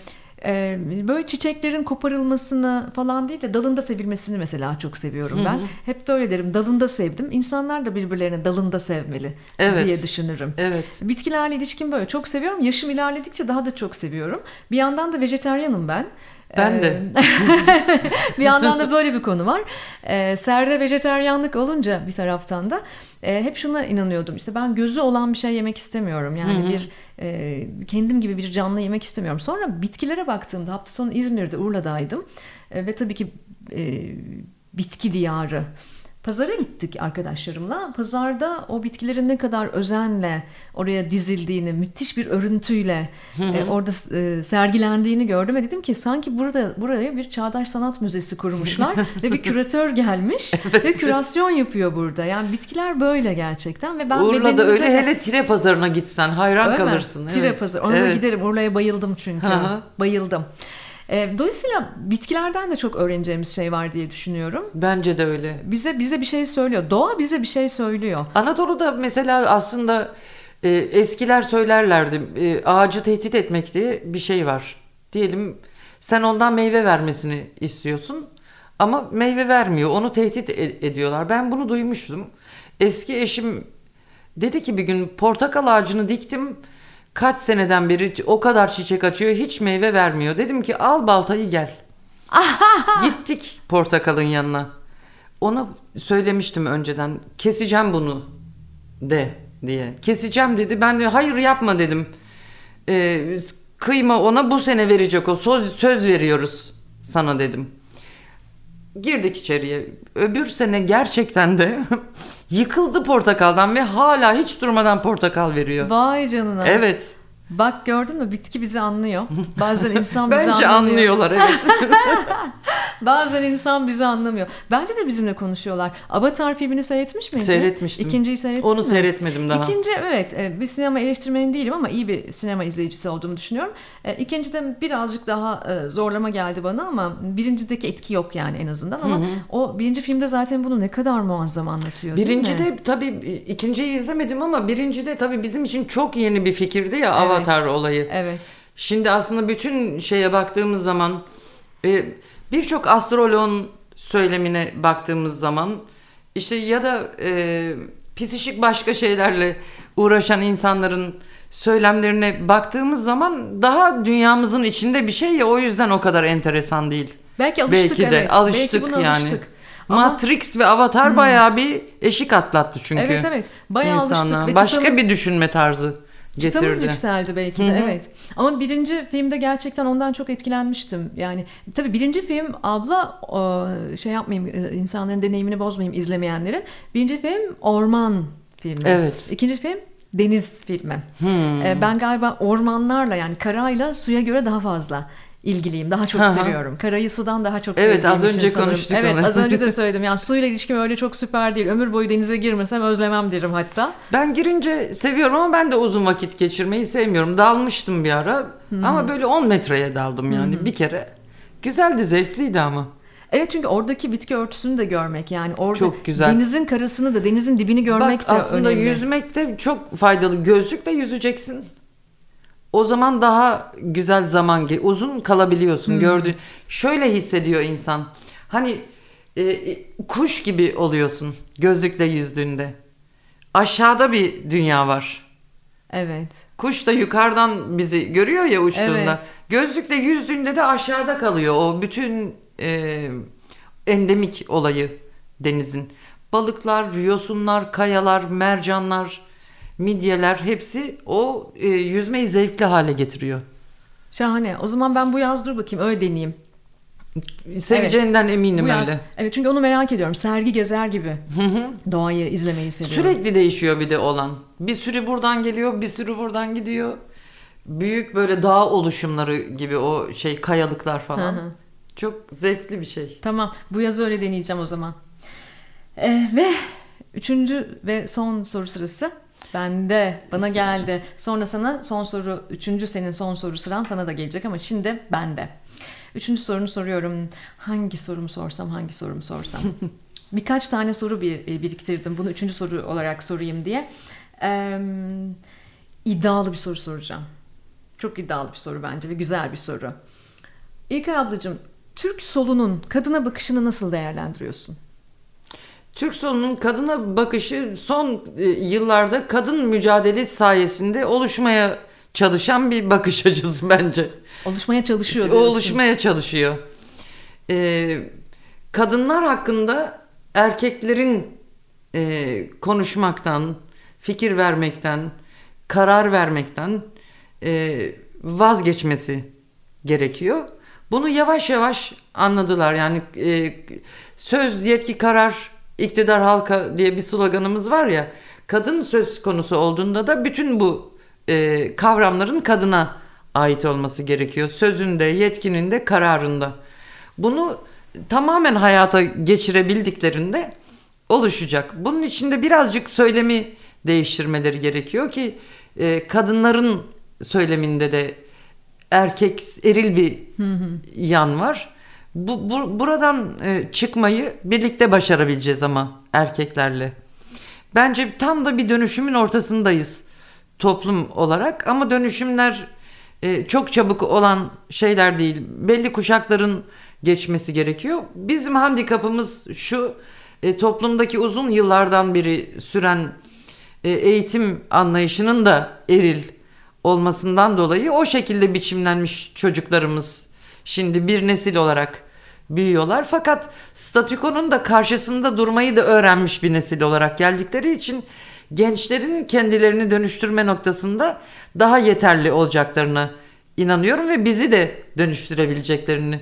e, böyle çiçeklerin koparılmasını falan değil de dalında sevilmesini mesela çok seviyorum ben. Hı hı. Hep de öyle derim dalında sevdim. İnsanlar da birbirlerini dalında sevmeli evet. diye düşünürüm. Evet. Bitkilerle ilişkim böyle çok seviyorum. Yaşım ilerledikçe daha da çok seviyorum. Bir yandan da vejeteryanım ben. Ben de. bir yandan da böyle bir konu var. Ee, serde vejeteryanlık olunca bir taraftan da e, hep şuna inanıyordum. İşte ben gözü olan bir şey yemek istemiyorum. Yani Hı-hı. bir e, kendim gibi bir canlı yemek istemiyorum. Sonra bitkilere baktığımda hafta sonu İzmir'de Urla'daydım. E, ve tabii ki e, bitki diyarı. Pazara gittik arkadaşlarımla. Pazarda o bitkilerin ne kadar özenle oraya dizildiğini, müthiş bir örüntüyle e, orada e, sergilendiğini gördüm ve dedim ki sanki burada buraya bir çağdaş sanat müzesi kurmuşlar ve bir küratör gelmiş evet. ve kürasyon yapıyor burada. Yani bitkiler böyle gerçekten ve ben Urla'da öyle de... hele tire pazarına gitsen hayran öyle kalırsın. Mi? Tire evet. pazarı. Ona evet. da giderim. Urla'ya bayıldım çünkü. bayıldım. E, dolayısıyla bitkilerden de çok öğreneceğimiz şey var diye düşünüyorum. Bence de öyle. Bize bize bir şey söylüyor. Doğa bize bir şey söylüyor. Anadolu'da mesela aslında e, eskiler söylerlerdi. E, ağacı tehdit etmek diye bir şey var. Diyelim sen ondan meyve vermesini istiyorsun ama meyve vermiyor. Onu tehdit e- ediyorlar. Ben bunu duymuştum. Eski eşim dedi ki bir gün portakal ağacını diktim Kaç seneden beri o kadar çiçek açıyor hiç meyve vermiyor. Dedim ki al baltayı gel. Gittik portakalın yanına. Ona söylemiştim önceden. Keseceğim bunu de diye. Keseceğim dedi. Ben de hayır yapma dedim. Ee, kıyma ona bu sene verecek o. Söz, söz veriyoruz sana dedim. Girdik içeriye. Öbür sene gerçekten de Yıkıldı portakaldan ve hala hiç durmadan portakal veriyor. Vay canına. Evet. Bak gördün mü bitki bizi anlıyor. Bazen insan bizi Bence anlıyor. anlıyorlar evet. Bazen insan bizi anlamıyor. Bence de bizimle konuşuyorlar. Avatar filmini seyretmiş miydin? Seyretmiştim. İkinciyi seyrettin Onu mi? seyretmedim daha. İkinci evet e, bir sinema eleştirmeni değilim ama iyi bir sinema izleyicisi olduğumu düşünüyorum. E, İkincide birazcık daha e, zorlama geldi bana ama birincideki etki yok yani en azından ama hı hı. o birinci filmde zaten bunu ne kadar muazzam anlatıyor Birincide tabii ikinciyi izlemedim ama birincide tabii bizim için çok yeni bir fikirdi ya evet. Avatar olayı. Evet. Şimdi aslında bütün şeye baktığımız zaman birçok astroloğun söylemine baktığımız zaman işte ya da e, psişik başka şeylerle uğraşan insanların söylemlerine baktığımız zaman daha dünyamızın içinde bir şey ya o yüzden o kadar enteresan değil. Belki alıştık Belki de evet. alıştık Belki yani. alıştık. Ama- Matrix ve Avatar bayağı bir eşik atlattı çünkü. Evet evet. Bayağı alıştık insana. ve Başka çıtamız- bir düşünme tarzı Çıtamız getirdi. yükseldi belki de Hı hı. evet. Ama birinci filmde gerçekten ondan çok etkilenmiştim. Yani tabii birinci film abla şey yapmayayım e, insanların deneyimini bozmayayım izlemeyenlerin. Birinci film orman filmi. Evet. İkinci film deniz filmi. Hmm. E, Ben galiba ormanlarla yani karayla suya göre daha fazla ilgiliyim. Daha çok hı. seviyorum. Karayı sudan daha çok Evet, sevdiğim az için önce sanırım. konuştuk Evet onu. az önce de söyledim. Yani suyla ilişkim öyle çok süper değil. Ömür boyu denize girmesem özlemem derim hatta. Ben girince seviyorum ama ben de uzun vakit geçirmeyi sevmiyorum. Dalmıştım bir ara ama böyle 10 metreye daldım yani bir kere. Güzeldi, zevkliydi ama. Evet çünkü oradaki bitki örtüsünü de görmek yani orada Çok güzel. denizin karasını da denizin dibini görmek Bak de aslında önemli. yüzmek de çok faydalı. Gözlükle yüzeceksin. O zaman daha güzel zaman uzun kalabiliyorsun. Gördü. Şöyle hissediyor insan. Hani e, e, kuş gibi oluyorsun gözlükle yüzdüğünde. Aşağıda bir dünya var. Evet. Kuş da yukarıdan bizi görüyor ya uçtuğunda. Evet. Gözlükle yüzdüğünde de aşağıda kalıyor o bütün e, endemik olayı denizin. Balıklar, yosunlar, kayalar, mercanlar, midyeler hepsi o e, yüzmeyi zevkli hale getiriyor. Şahane. O zaman ben bu yaz dur bakayım öyle deneyeyim. Seveceğinden eminim Bu yaz. öyle. Evet çünkü onu merak ediyorum. Sergi gezer gibi. Doğayı izlemeyi seviyorum. Sürekli değişiyor bir de olan. Bir sürü buradan geliyor, bir sürü buradan gidiyor. Büyük böyle dağ oluşumları gibi o şey kayalıklar falan. Çok zevkli bir şey. Tamam. Bu yaz öyle deneyeceğim o zaman. Ee, ve üçüncü ve son soru sırası bende. Bana geldi. Sonra sana son soru, üçüncü senin son soru sıran sana da gelecek ama şimdi bende. Üçüncü sorunu soruyorum. Hangi sorumu sorsam, hangi sorumu sorsam. Birkaç tane soru bir, e, biriktirdim. Bunu üçüncü soru olarak sorayım diye. Ee, iddialı bir soru soracağım. Çok iddialı bir soru bence ve güzel bir soru. İlkay ablacığım, Türk solunun kadına bakışını nasıl değerlendiriyorsun? Türk solunun kadına bakışı son e, yıllarda kadın mücadele sayesinde oluşmaya çalışan bir bakış açısı bence. Oluşmaya çalışıyor diyorsun. oluşmaya çalışıyor. Ee, kadınlar hakkında erkeklerin e, konuşmaktan, fikir vermekten, karar vermekten e, vazgeçmesi gerekiyor. Bunu yavaş yavaş anladılar. Yani e, söz, yetki, karar, iktidar halka diye bir sloganımız var ya. Kadın söz konusu olduğunda da bütün bu e, kavramların kadına ait olması gerekiyor. Sözünde, yetkinin kararında. Bunu tamamen hayata geçirebildiklerinde oluşacak. Bunun içinde birazcık söylemi değiştirmeleri gerekiyor ki e, kadınların söyleminde de erkek eril bir yan var. Bu, bu buradan e, çıkmayı birlikte başarabileceğiz ama erkeklerle. Bence tam da bir dönüşümün ortasındayız toplum olarak ama dönüşümler e, çok çabuk olan şeyler değil. Belli kuşakların geçmesi gerekiyor. Bizim handikapımız şu e, toplumdaki uzun yıllardan beri süren e, eğitim anlayışının da eril olmasından dolayı o şekilde biçimlenmiş çocuklarımız şimdi bir nesil olarak büyüyorlar. Fakat statükonun da karşısında durmayı da öğrenmiş bir nesil olarak geldikleri için gençlerin kendilerini dönüştürme noktasında daha yeterli olacaklarına inanıyorum ve bizi de dönüştürebileceklerini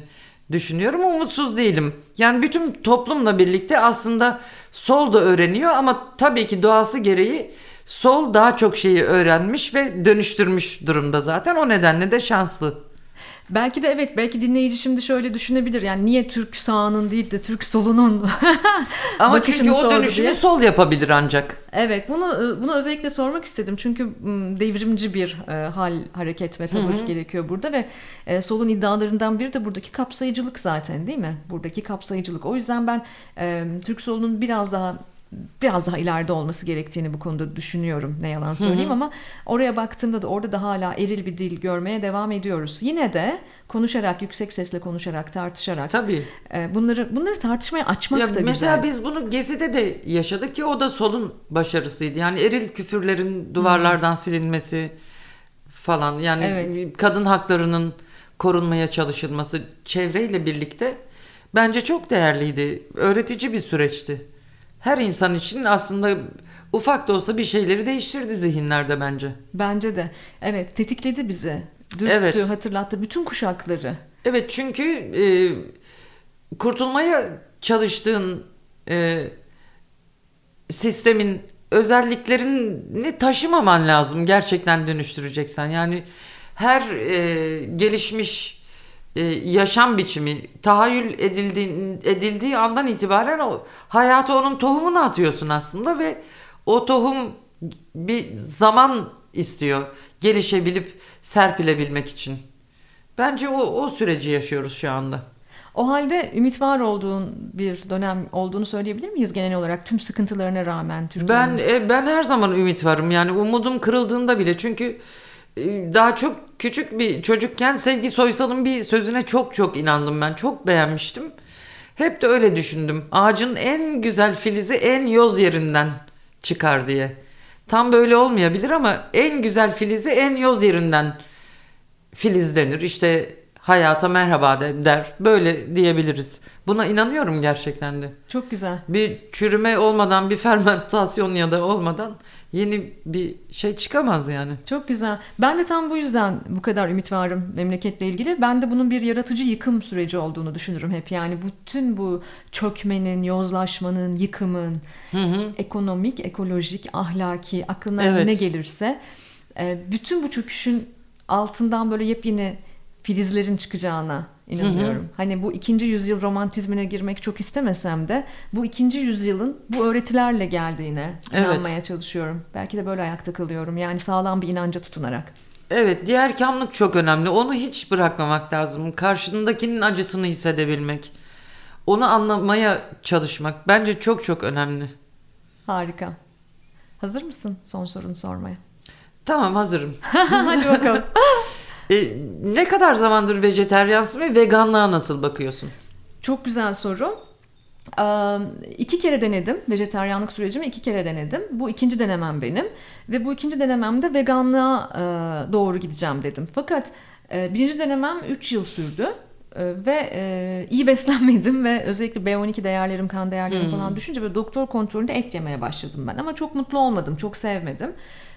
düşünüyorum. Umutsuz değilim. Yani bütün toplumla birlikte aslında sol da öğreniyor ama tabii ki doğası gereği sol daha çok şeyi öğrenmiş ve dönüştürmüş durumda zaten. O nedenle de şanslı. Belki de evet belki dinleyici şimdi şöyle düşünebilir. Yani niye Türk sağının değil de Türk solunun Ama çünkü o dönüşümü diye. sol yapabilir ancak. Evet bunu bunu özellikle sormak istedim. Çünkü devrimci bir e, hal, hareket ve tavır gerekiyor burada ve e, solun iddialarından biri de buradaki kapsayıcılık zaten değil mi? Buradaki kapsayıcılık. O yüzden ben e, Türk solunun biraz daha biraz daha ileride olması gerektiğini bu konuda düşünüyorum ne yalan söyleyeyim ama oraya baktığımda da orada da hala eril bir dil görmeye devam ediyoruz. Yine de konuşarak yüksek sesle konuşarak tartışarak Tabii. e, bunları bunları tartışmaya açmak Ya da mesela güzel. biz bunu Gezi'de de yaşadık ki o da solun başarısıydı. Yani eril küfürlerin duvarlardan silinmesi falan. Yani Evet. kadın haklarının korunmaya çalışılması çevreyle birlikte bence çok değerliydi. Öğretici bir süreçti. Her insan için aslında ufak da olsa bir şeyleri değiştirdi zihinlerde bence. Bence de. Evet tetikledi bizi. Dürttü, Evet. hatırlattı bütün kuşakları. Evet çünkü e, kurtulmaya çalıştığın e, sistemin özelliklerini taşımaman lazım gerçekten dönüştüreceksen. Yani her e, gelişmiş e, yaşam biçimi tahayyül edildiği, edildiği andan itibaren o hayata onun tohumunu atıyorsun aslında ve o tohum bir zaman istiyor gelişebilip serpilebilmek için. Bence o, o süreci yaşıyoruz şu anda. O halde ümit var olduğun bir dönem olduğunu söyleyebilir miyiz genel olarak tüm sıkıntılarına rağmen Türkiye'nin? Ben e, ben her zaman ümit varım yani umudum kırıldığında bile çünkü daha çok küçük bir çocukken Sevgi Soysal'ın bir sözüne çok çok inandım ben çok beğenmiştim. Hep de öyle düşündüm. Ağacın en güzel filizi en yoz yerinden çıkar diye. Tam böyle olmayabilir ama en güzel filizi en yoz yerinden filizlenir. İşte hayata merhaba de- der. Böyle diyebiliriz. Buna inanıyorum gerçekten de. Çok güzel. Bir çürüme olmadan, bir fermentasyon ya da olmadan yeni bir şey çıkamaz yani. Çok güzel. Ben de tam bu yüzden bu kadar ümit varım memleketle ilgili. Ben de bunun bir yaratıcı yıkım süreci olduğunu düşünürüm hep. Yani bütün bu çökmenin, yozlaşmanın, yıkımın, ekonomik, ekolojik, ahlaki, aklına Evet. ne gelirse e, bütün bu çöküşün altından böyle yepyeni filizlerin çıkacağına inanıyorum. Hani bu ikinci yüzyıl romantizmine girmek çok istemesem de bu ikinci yüzyılın bu öğretilerle geldiğine Evet. inanmaya çalışıyorum. Belki de böyle ayakta kalıyorum. Yani sağlam bir inanca tutunarak. Evet, diğer kamlık çok önemli. Onu hiç bırakmamak lazım. Karşındakinin acısını hissedebilmek. Onu anlamaya çalışmak bence çok çok önemli. Harika. Hazır mısın son sorunu sormaya? Tamam hazırım. Hadi bakalım. E, ne kadar zamandır vejeteryansın ve veganlığa nasıl bakıyorsun? Çok güzel soru. İki kere denedim. Vejeteryanlık sürecimi iki kere denedim. Bu ikinci denemem benim. Ve bu ikinci denememde veganlığa e, doğru gideceğim dedim. Fakat e, birinci denemem 3 yıl sürdü. Ve iyi beslenmedim ve özellikle B12 değerlerim, kan değerlerim falan düşünce böyle doktor kontrolünde et yemeye başladım ben. Ama çok mutlu olmadım, çok sevmedim.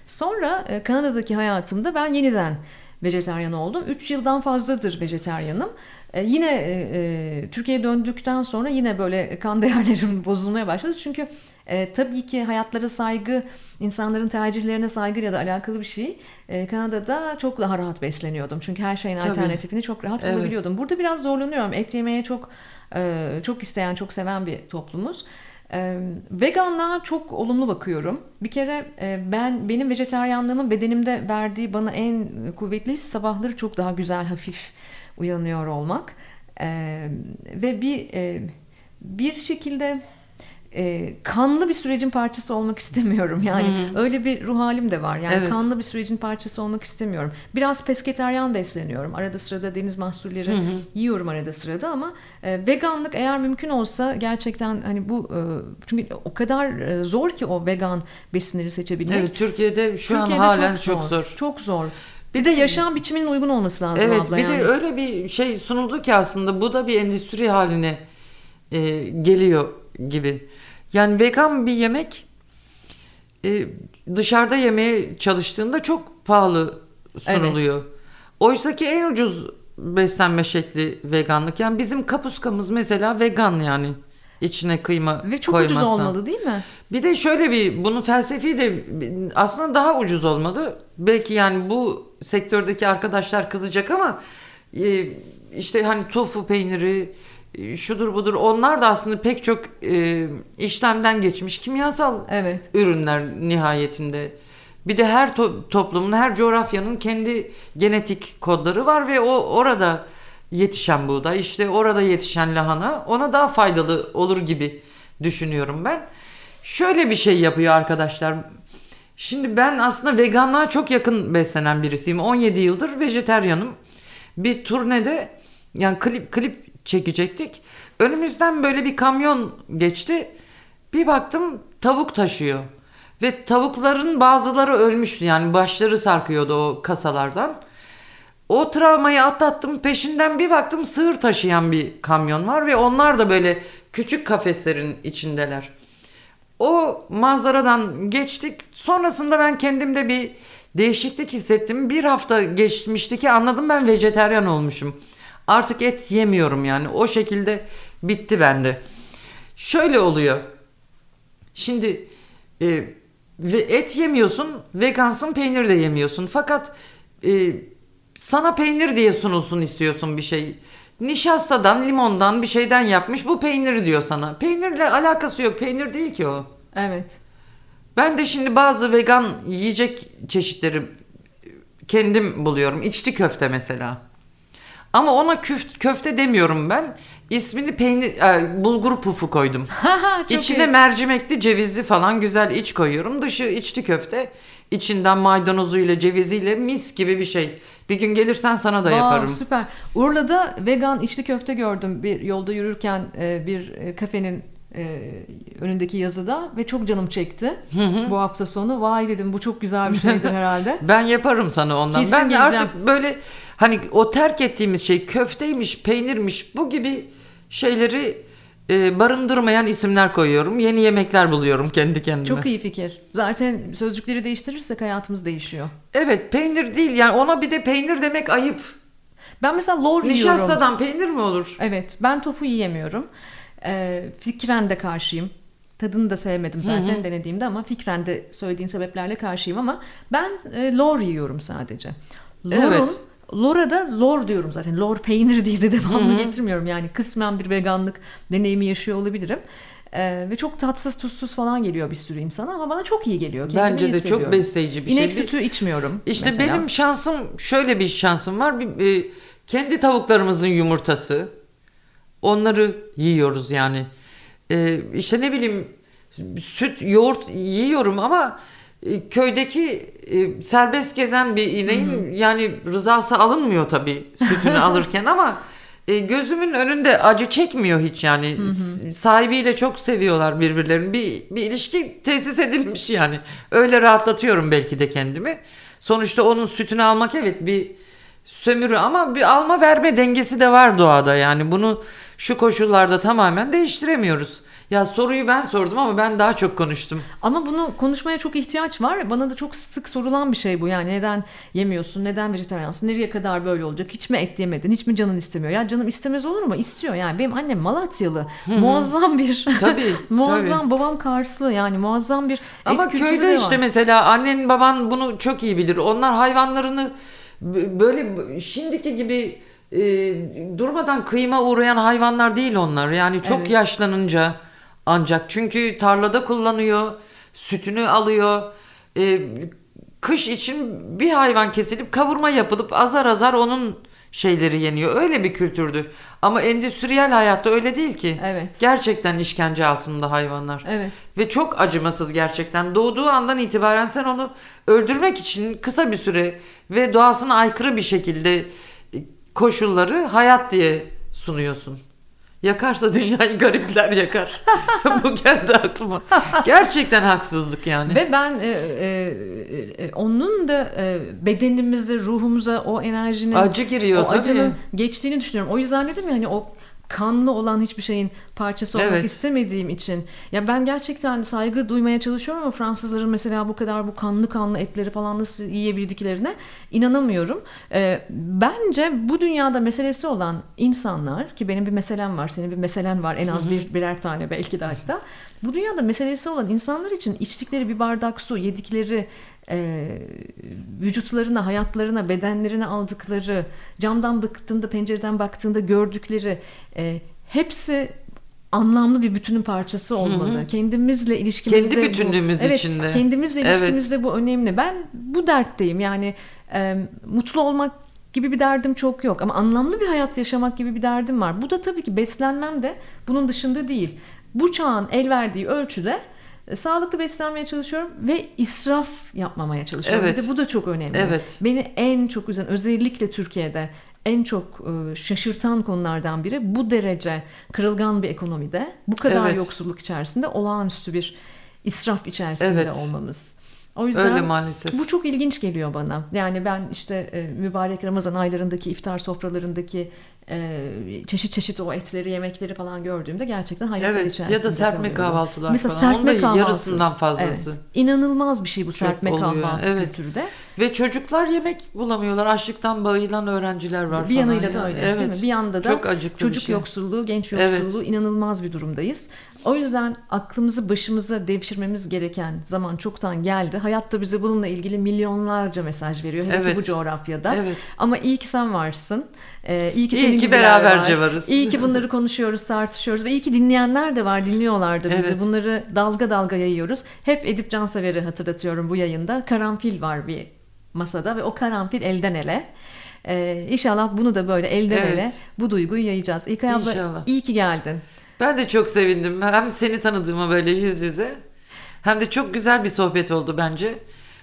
Sonra Kanada'daki hayatımda ben yeniden vejeteryan oldum. 3 yıldan fazladır vejeteryanım. E, yine e, e, Türkiye'ye döndükten sonra yine böyle kan değerlerim bozulmaya başladı. Çünkü e, tabii ki hayatlara saygı, insanların tercihlerine saygı ya da alakalı bir şey. E, Kanada'da çok daha rahat besleniyordum. Çünkü her şeyin Tabii. alternatifini çok rahat Evet. bulabiliyordum. Burada biraz zorlanıyorum. Et yemeye çok e, çok isteyen, çok seven bir toplumuz. E, veganlığa çok olumlu bakıyorum. Bir kere e, ben benim vejeteryanlığımın bedenimde verdiği bana en kuvvetli his sabahları çok daha güzel, hafif uyanıyor olmak. E, ve bir e, bir şekilde e, kanlı bir sürecin parçası olmak istemiyorum. Yani öyle bir ruh halim de var. Yani Evet. kanlı bir sürecin parçası olmak istemiyorum. Biraz pesketeryan besleniyorum. Arada sırada deniz mahsulleri yiyorum arada sırada ama e, veganlık eğer mümkün olsa gerçekten hani bu e, çünkü o kadar e, zor ki o vegan besinleri seçebilmek. Evet, Türkiye'de şu Türkiye'de an halen çok zor. Çok zor. Bir de yaşam biçiminin uygun olması lazım Evet, abla bir yani. de öyle bir şey sunuldu ki aslında bu da bir endüstri haline e, geliyor gibi. Yani vegan bir yemek e, dışarıda yemeye çalıştığında çok pahalı sunuluyor. Oysa ki en ucuz beslenme şekli veganlık. Yani bizim kapuskamız mesela vegan yani. içine kıyma Ve çok ucuz koymazsan. olmalı değil mi? Bir de şöyle bir bunun felsefi de aslında daha ucuz olmalı. Belki yani bu sektördeki arkadaşlar kızacak ama e, işte hani tofu peyniri şudur budur onlar da aslında pek çok e, işlemden geçmiş kimyasal Evet. ürünler nihayetinde. Bir de her to- toplumun, her coğrafyanın kendi genetik kodları var ve o orada yetişen buğday, işte orada yetişen lahana ona daha faydalı olur gibi düşünüyorum ben. şöyle bir şey yapıyor arkadaşlar. Şimdi ben aslında veganlığa çok yakın beslenen birisiyim. 17 yıldır vejeteryanım. Bir turnede yani klip klip çekecektik. Önümüzden böyle bir kamyon geçti. Bir baktım tavuk taşıyor. Ve tavukların bazıları ölmüştü yani başları sarkıyordu o kasalardan. O travmayı atlattım peşinden bir baktım sığır taşıyan bir kamyon var ve onlar da böyle küçük kafeslerin içindeler. O manzaradan geçtik. Sonrasında ben kendimde bir değişiklik hissettim. Bir hafta geçmişti ki anladım ben vejeteryan olmuşum. Artık et yemiyorum yani. O şekilde bitti bende. Şöyle oluyor. Şimdi e, ve et yemiyorsun, vegansın peynir de yemiyorsun. Fakat e, sana peynir diye sunulsun istiyorsun bir şey. Nişastadan, limondan bir şeyden yapmış bu peynir diyor sana. Peynirle alakası yok. Peynir değil ki o. Evet. Ben de şimdi bazı vegan yiyecek çeşitleri kendim buluyorum. İçli köfte mesela. Ama ona küf, köfte demiyorum ben. İsmini peynir, e, bulgur pufu koydum. İçine iyi. mercimekli, cevizli falan güzel iç koyuyorum. Dışı içli köfte. İçinden maydanozuyla, ceviziyle mis gibi bir şey. Bir gün gelirsen sana da Vav, yaparım. Süper. Urla'da vegan içli köfte gördüm bir yolda yürürken e, bir e, kafenin e, önündeki yazıda ve çok canım çekti bu hafta sonu. Vay dedim bu çok güzel bir şeydir herhalde. Ben yaparım sana ondan. Kesin ben de geleceğim. artık böyle hani o terk ettiğimiz şey köfteymiş, peynirmiş bu gibi şeyleri e, barındırmayan isimler koyuyorum. Yeni yemekler buluyorum kendi kendime. Çok iyi fikir. Zaten sözcükleri değiştirirsek hayatımız değişiyor. Evet peynir değil yani ona bir de peynir demek ayıp. Ben mesela lor yiyorum. Nişastadan peynir mi olur? Evet ben tofu yiyemiyorum. E, fikren de karşıyım. Tadını da sevmedim zaten denediğimde ama fikren de söylediğin sebeplerle karşıyım ama ben e, lor yiyorum sadece. Lorun, Evet. Lora da lor diyorum zaten. Lor peynir diye de devamlı getirmiyorum. Yani kısmen bir veganlık deneyimi yaşıyor olabilirim. E, ve çok tatsız tuzsuz falan geliyor bir sürü insana ama bana çok iyi geliyor. Kendimi Bence de çok besleyici bir İnek şey. sütü içmiyorum İşte mesela. benim şansım şöyle bir şansım var. Bir, e, kendi tavuklarımızın yumurtası. Onları yiyoruz yani. E, işte ne bileyim süt, yoğurt yiyorum ama e, köydeki e, serbest gezen bir ineğin yani rızası alınmıyor tabii sütünü alırken ama e, gözümün önünde acı çekmiyor hiç yani. S- Sahibiyle çok seviyorlar birbirlerini. Bir, bir ilişki tesis edilmiş yani. Öyle rahatlatıyorum belki de kendimi. Sonuçta onun sütünü almak evet bir sömürü ama bir alma verme dengesi de var doğada yani. Bunu şu koşullarda tamamen değiştiremiyoruz. Ya soruyu ben sordum ama ben daha çok konuştum. Ama bunu konuşmaya çok ihtiyaç var. Bana da çok sık sorulan bir şey bu. Yani neden yemiyorsun? Neden vejetaryansın? Nereye kadar böyle olacak? Hiç mi et yemedin? Hiç mi canın istemiyor? Ya canım istemez olur mu? İstiyor. Yani benim annem Malatyalı. Muazzam bir Tabii, muazzam babam Karslı. Yani muazzam bir et Ama kültürü köyde de işte var. mesela annen baban bunu çok iyi bilir. Onlar hayvanlarını böyle şimdiki gibi e, durmadan kıyıma uğrayan hayvanlar değil onlar. Yani çok Evet. yaşlanınca ancak çünkü tarlada kullanıyor, sütünü alıyor. E, kış için bir hayvan kesilip kavurma yapılıp azar azar onun şeyleri yeniyor. Öyle bir kültürdü. Ama endüstriyel hayatta öyle değil ki. Evet. Gerçekten işkence altında hayvanlar. Evet. Ve çok acımasız gerçekten. Doğduğu andan itibaren sen onu öldürmek için kısa bir süre ve doğasına aykırı bir şekilde koşulları hayat diye sunuyorsun. Yakarsa dünyayı garipler yakar. Bu geldi aklıma. Gerçekten haksızlık yani. Ve ben e, e, e, onun da e, bedenimize, ruhumuza o enerjinin Acı giriyor o tabii. acının geçtiğini düşünüyorum. O yüzden dedim ya hani o kanlı olan hiçbir şeyin parçası olmak Evet. istemediğim için. Ya ben gerçekten saygı duymaya çalışıyorum ama Fransızların mesela bu kadar bu kanlı kanlı etleri falan nasıl yiyebildiklerine inanamıyorum. Ee, bence bu dünyada meselesi olan insanlar ki benim bir meselem var, senin bir meselen var en az bir birer tane belki de hatta. Bu dünyada meselesi olan insanlar için içtikleri bir bardak su, yedikleri e, vücutlarına, hayatlarına, bedenlerine aldıkları, camdan baktığında, pencereden baktığında gördükleri e, hepsi anlamlı bir bütünün parçası olmalı. Kendimizle ilişkimizde Kendi bu- bütünlüğümüz evet, içinde. Kendimizle Evet. ilişkimizde bu önemli. Ben bu dertteyim. Yani e, mutlu olmak gibi bir derdim çok yok ama anlamlı bir hayat yaşamak gibi bir derdim var. Bu da tabii ki beslenmem de bunun dışında değil. Bu çağın el verdiği ölçüde Sağlıklı beslenmeye çalışıyorum ve israf yapmamaya çalışıyorum. Evet. Bir de bu da çok önemli. Evet. Beni en çok üzen özellikle Türkiye'de en çok e, şaşırtan konulardan biri bu derece kırılgan bir ekonomide bu kadar Evet. yoksulluk içerisinde olağanüstü bir israf içerisinde Evet. olmamız. O yüzden Öyle maalesef. bu çok ilginç geliyor bana. Yani ben işte e, mübarek Ramazan aylarındaki iftar sofralarındaki e, çeşit çeşit o etleri, yemekleri falan gördüğümde gerçekten hayretler Evet içerisinde ya da serpme kalıyorum. kahvaltılar Mesela falan. Onun serpme da kahvaltı. yarısından fazlası. Evet. İnanılmaz bir şey bu Çok serpme oluyor, kahvaltı evet. kültürü de. Ve çocuklar yemek bulamıyorlar. Açlıktan bayılan öğrenciler var Bir yanıyla da ya. öyle evet. değil mi? Bir yanda da Çok çocuk şey. yoksulluğu, genç Evet. yoksulluğu inanılmaz bir durumdayız. O yüzden aklımızı başımıza devşirmemiz gereken zaman çoktan geldi. Hayat da bize bununla ilgili milyonlarca mesaj veriyor. Hele Evet. bu coğrafyada. Evet. Ama iyi ki sen varsın. Ee, iyi ki İyi senin ki beraberce var. varız. İyi ki bunları konuşuyoruz, tartışıyoruz ve iyi ki dinleyenler de var, dinliyorlar da bizi. Evet. Bunları dalga dalga yayıyoruz. Hep Edip Cansever'i hatırlatıyorum bu yayında. Karanfil var bir masada ve o karanfil elden ele. Ee, inşallah bunu da böyle elden Evet. ele bu duyguyu yayacağız. İlkay abla İnşallah. iyi ki geldin. Ben de çok sevindim. Hem seni tanıdığıma böyle yüz yüze. Hem de çok güzel bir sohbet oldu bence.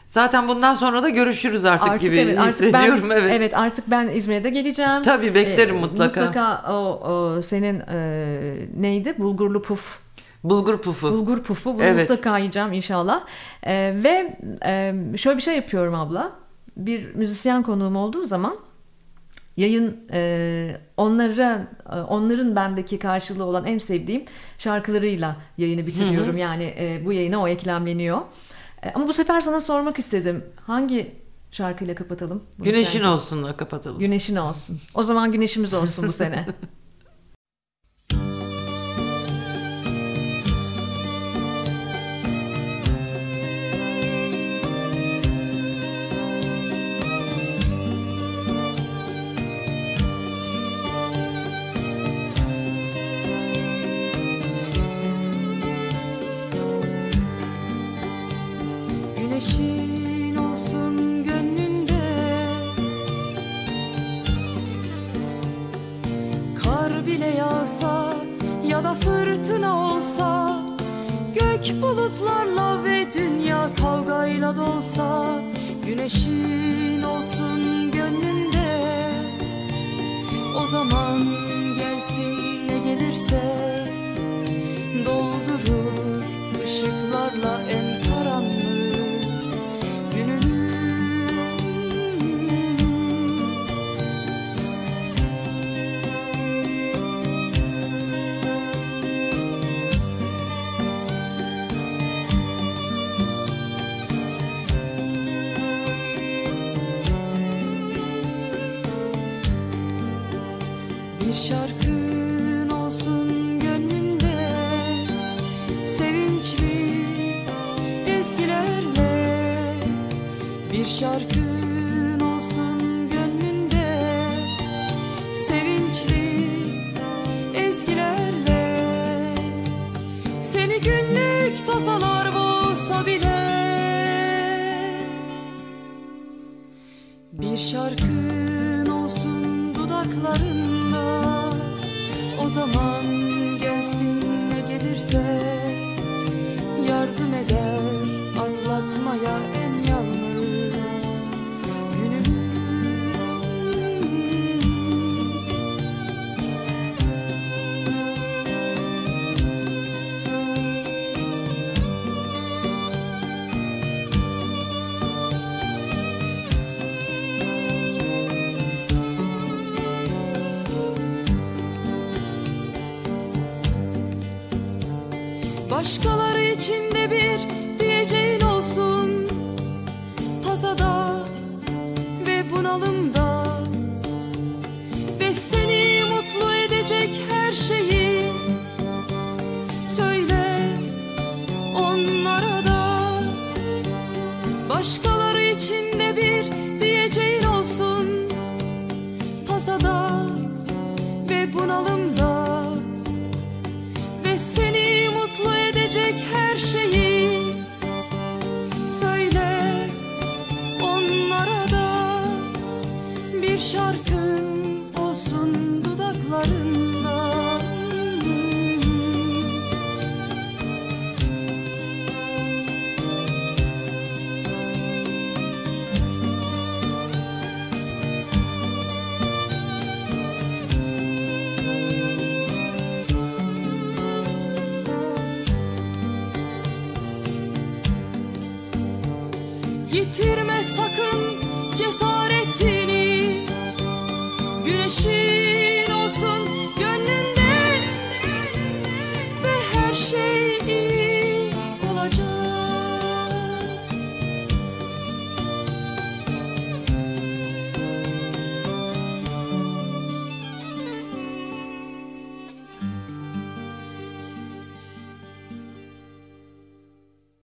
Zaten bundan sonra da görüşürüz artık, gibi evet, artık hissediyorum. ben, evet. artık ben İzmir'e de geleceğim. Tabii beklerim Ee, mutlaka. Mutlaka o, o senin e, neydi? Bulgurlu puf. Bulgur pufu. Bulgur pufu. Bunu Evet. mutlaka yiyeceğim inşallah. Ee, ve e, şöyle bir şey yapıyorum abla. Bir müzisyen konuğum olduğu zaman yayın e, onlara e, onların bendeki karşılığı olan en sevdiğim şarkılarıyla yayını bitiriyorum. Yani e, bu yayına o eklemleniyor. E, ama bu sefer sana sormak istedim. Hangi şarkıyla kapatalım? Güneşin sence? olsunla kapatalım. Güneşin olsun. O zaman güneşimiz olsun bu sene. yağsa ya da fırtına olsa Gök bulutlarla ve dünya kavgayla dolsa Güneşin olsun gönlünde. O zaman gelsin ne gelirse Doldurur ışıklarla en Başkaları için de bir diyeceğin olsun. Tasada ve bunalımda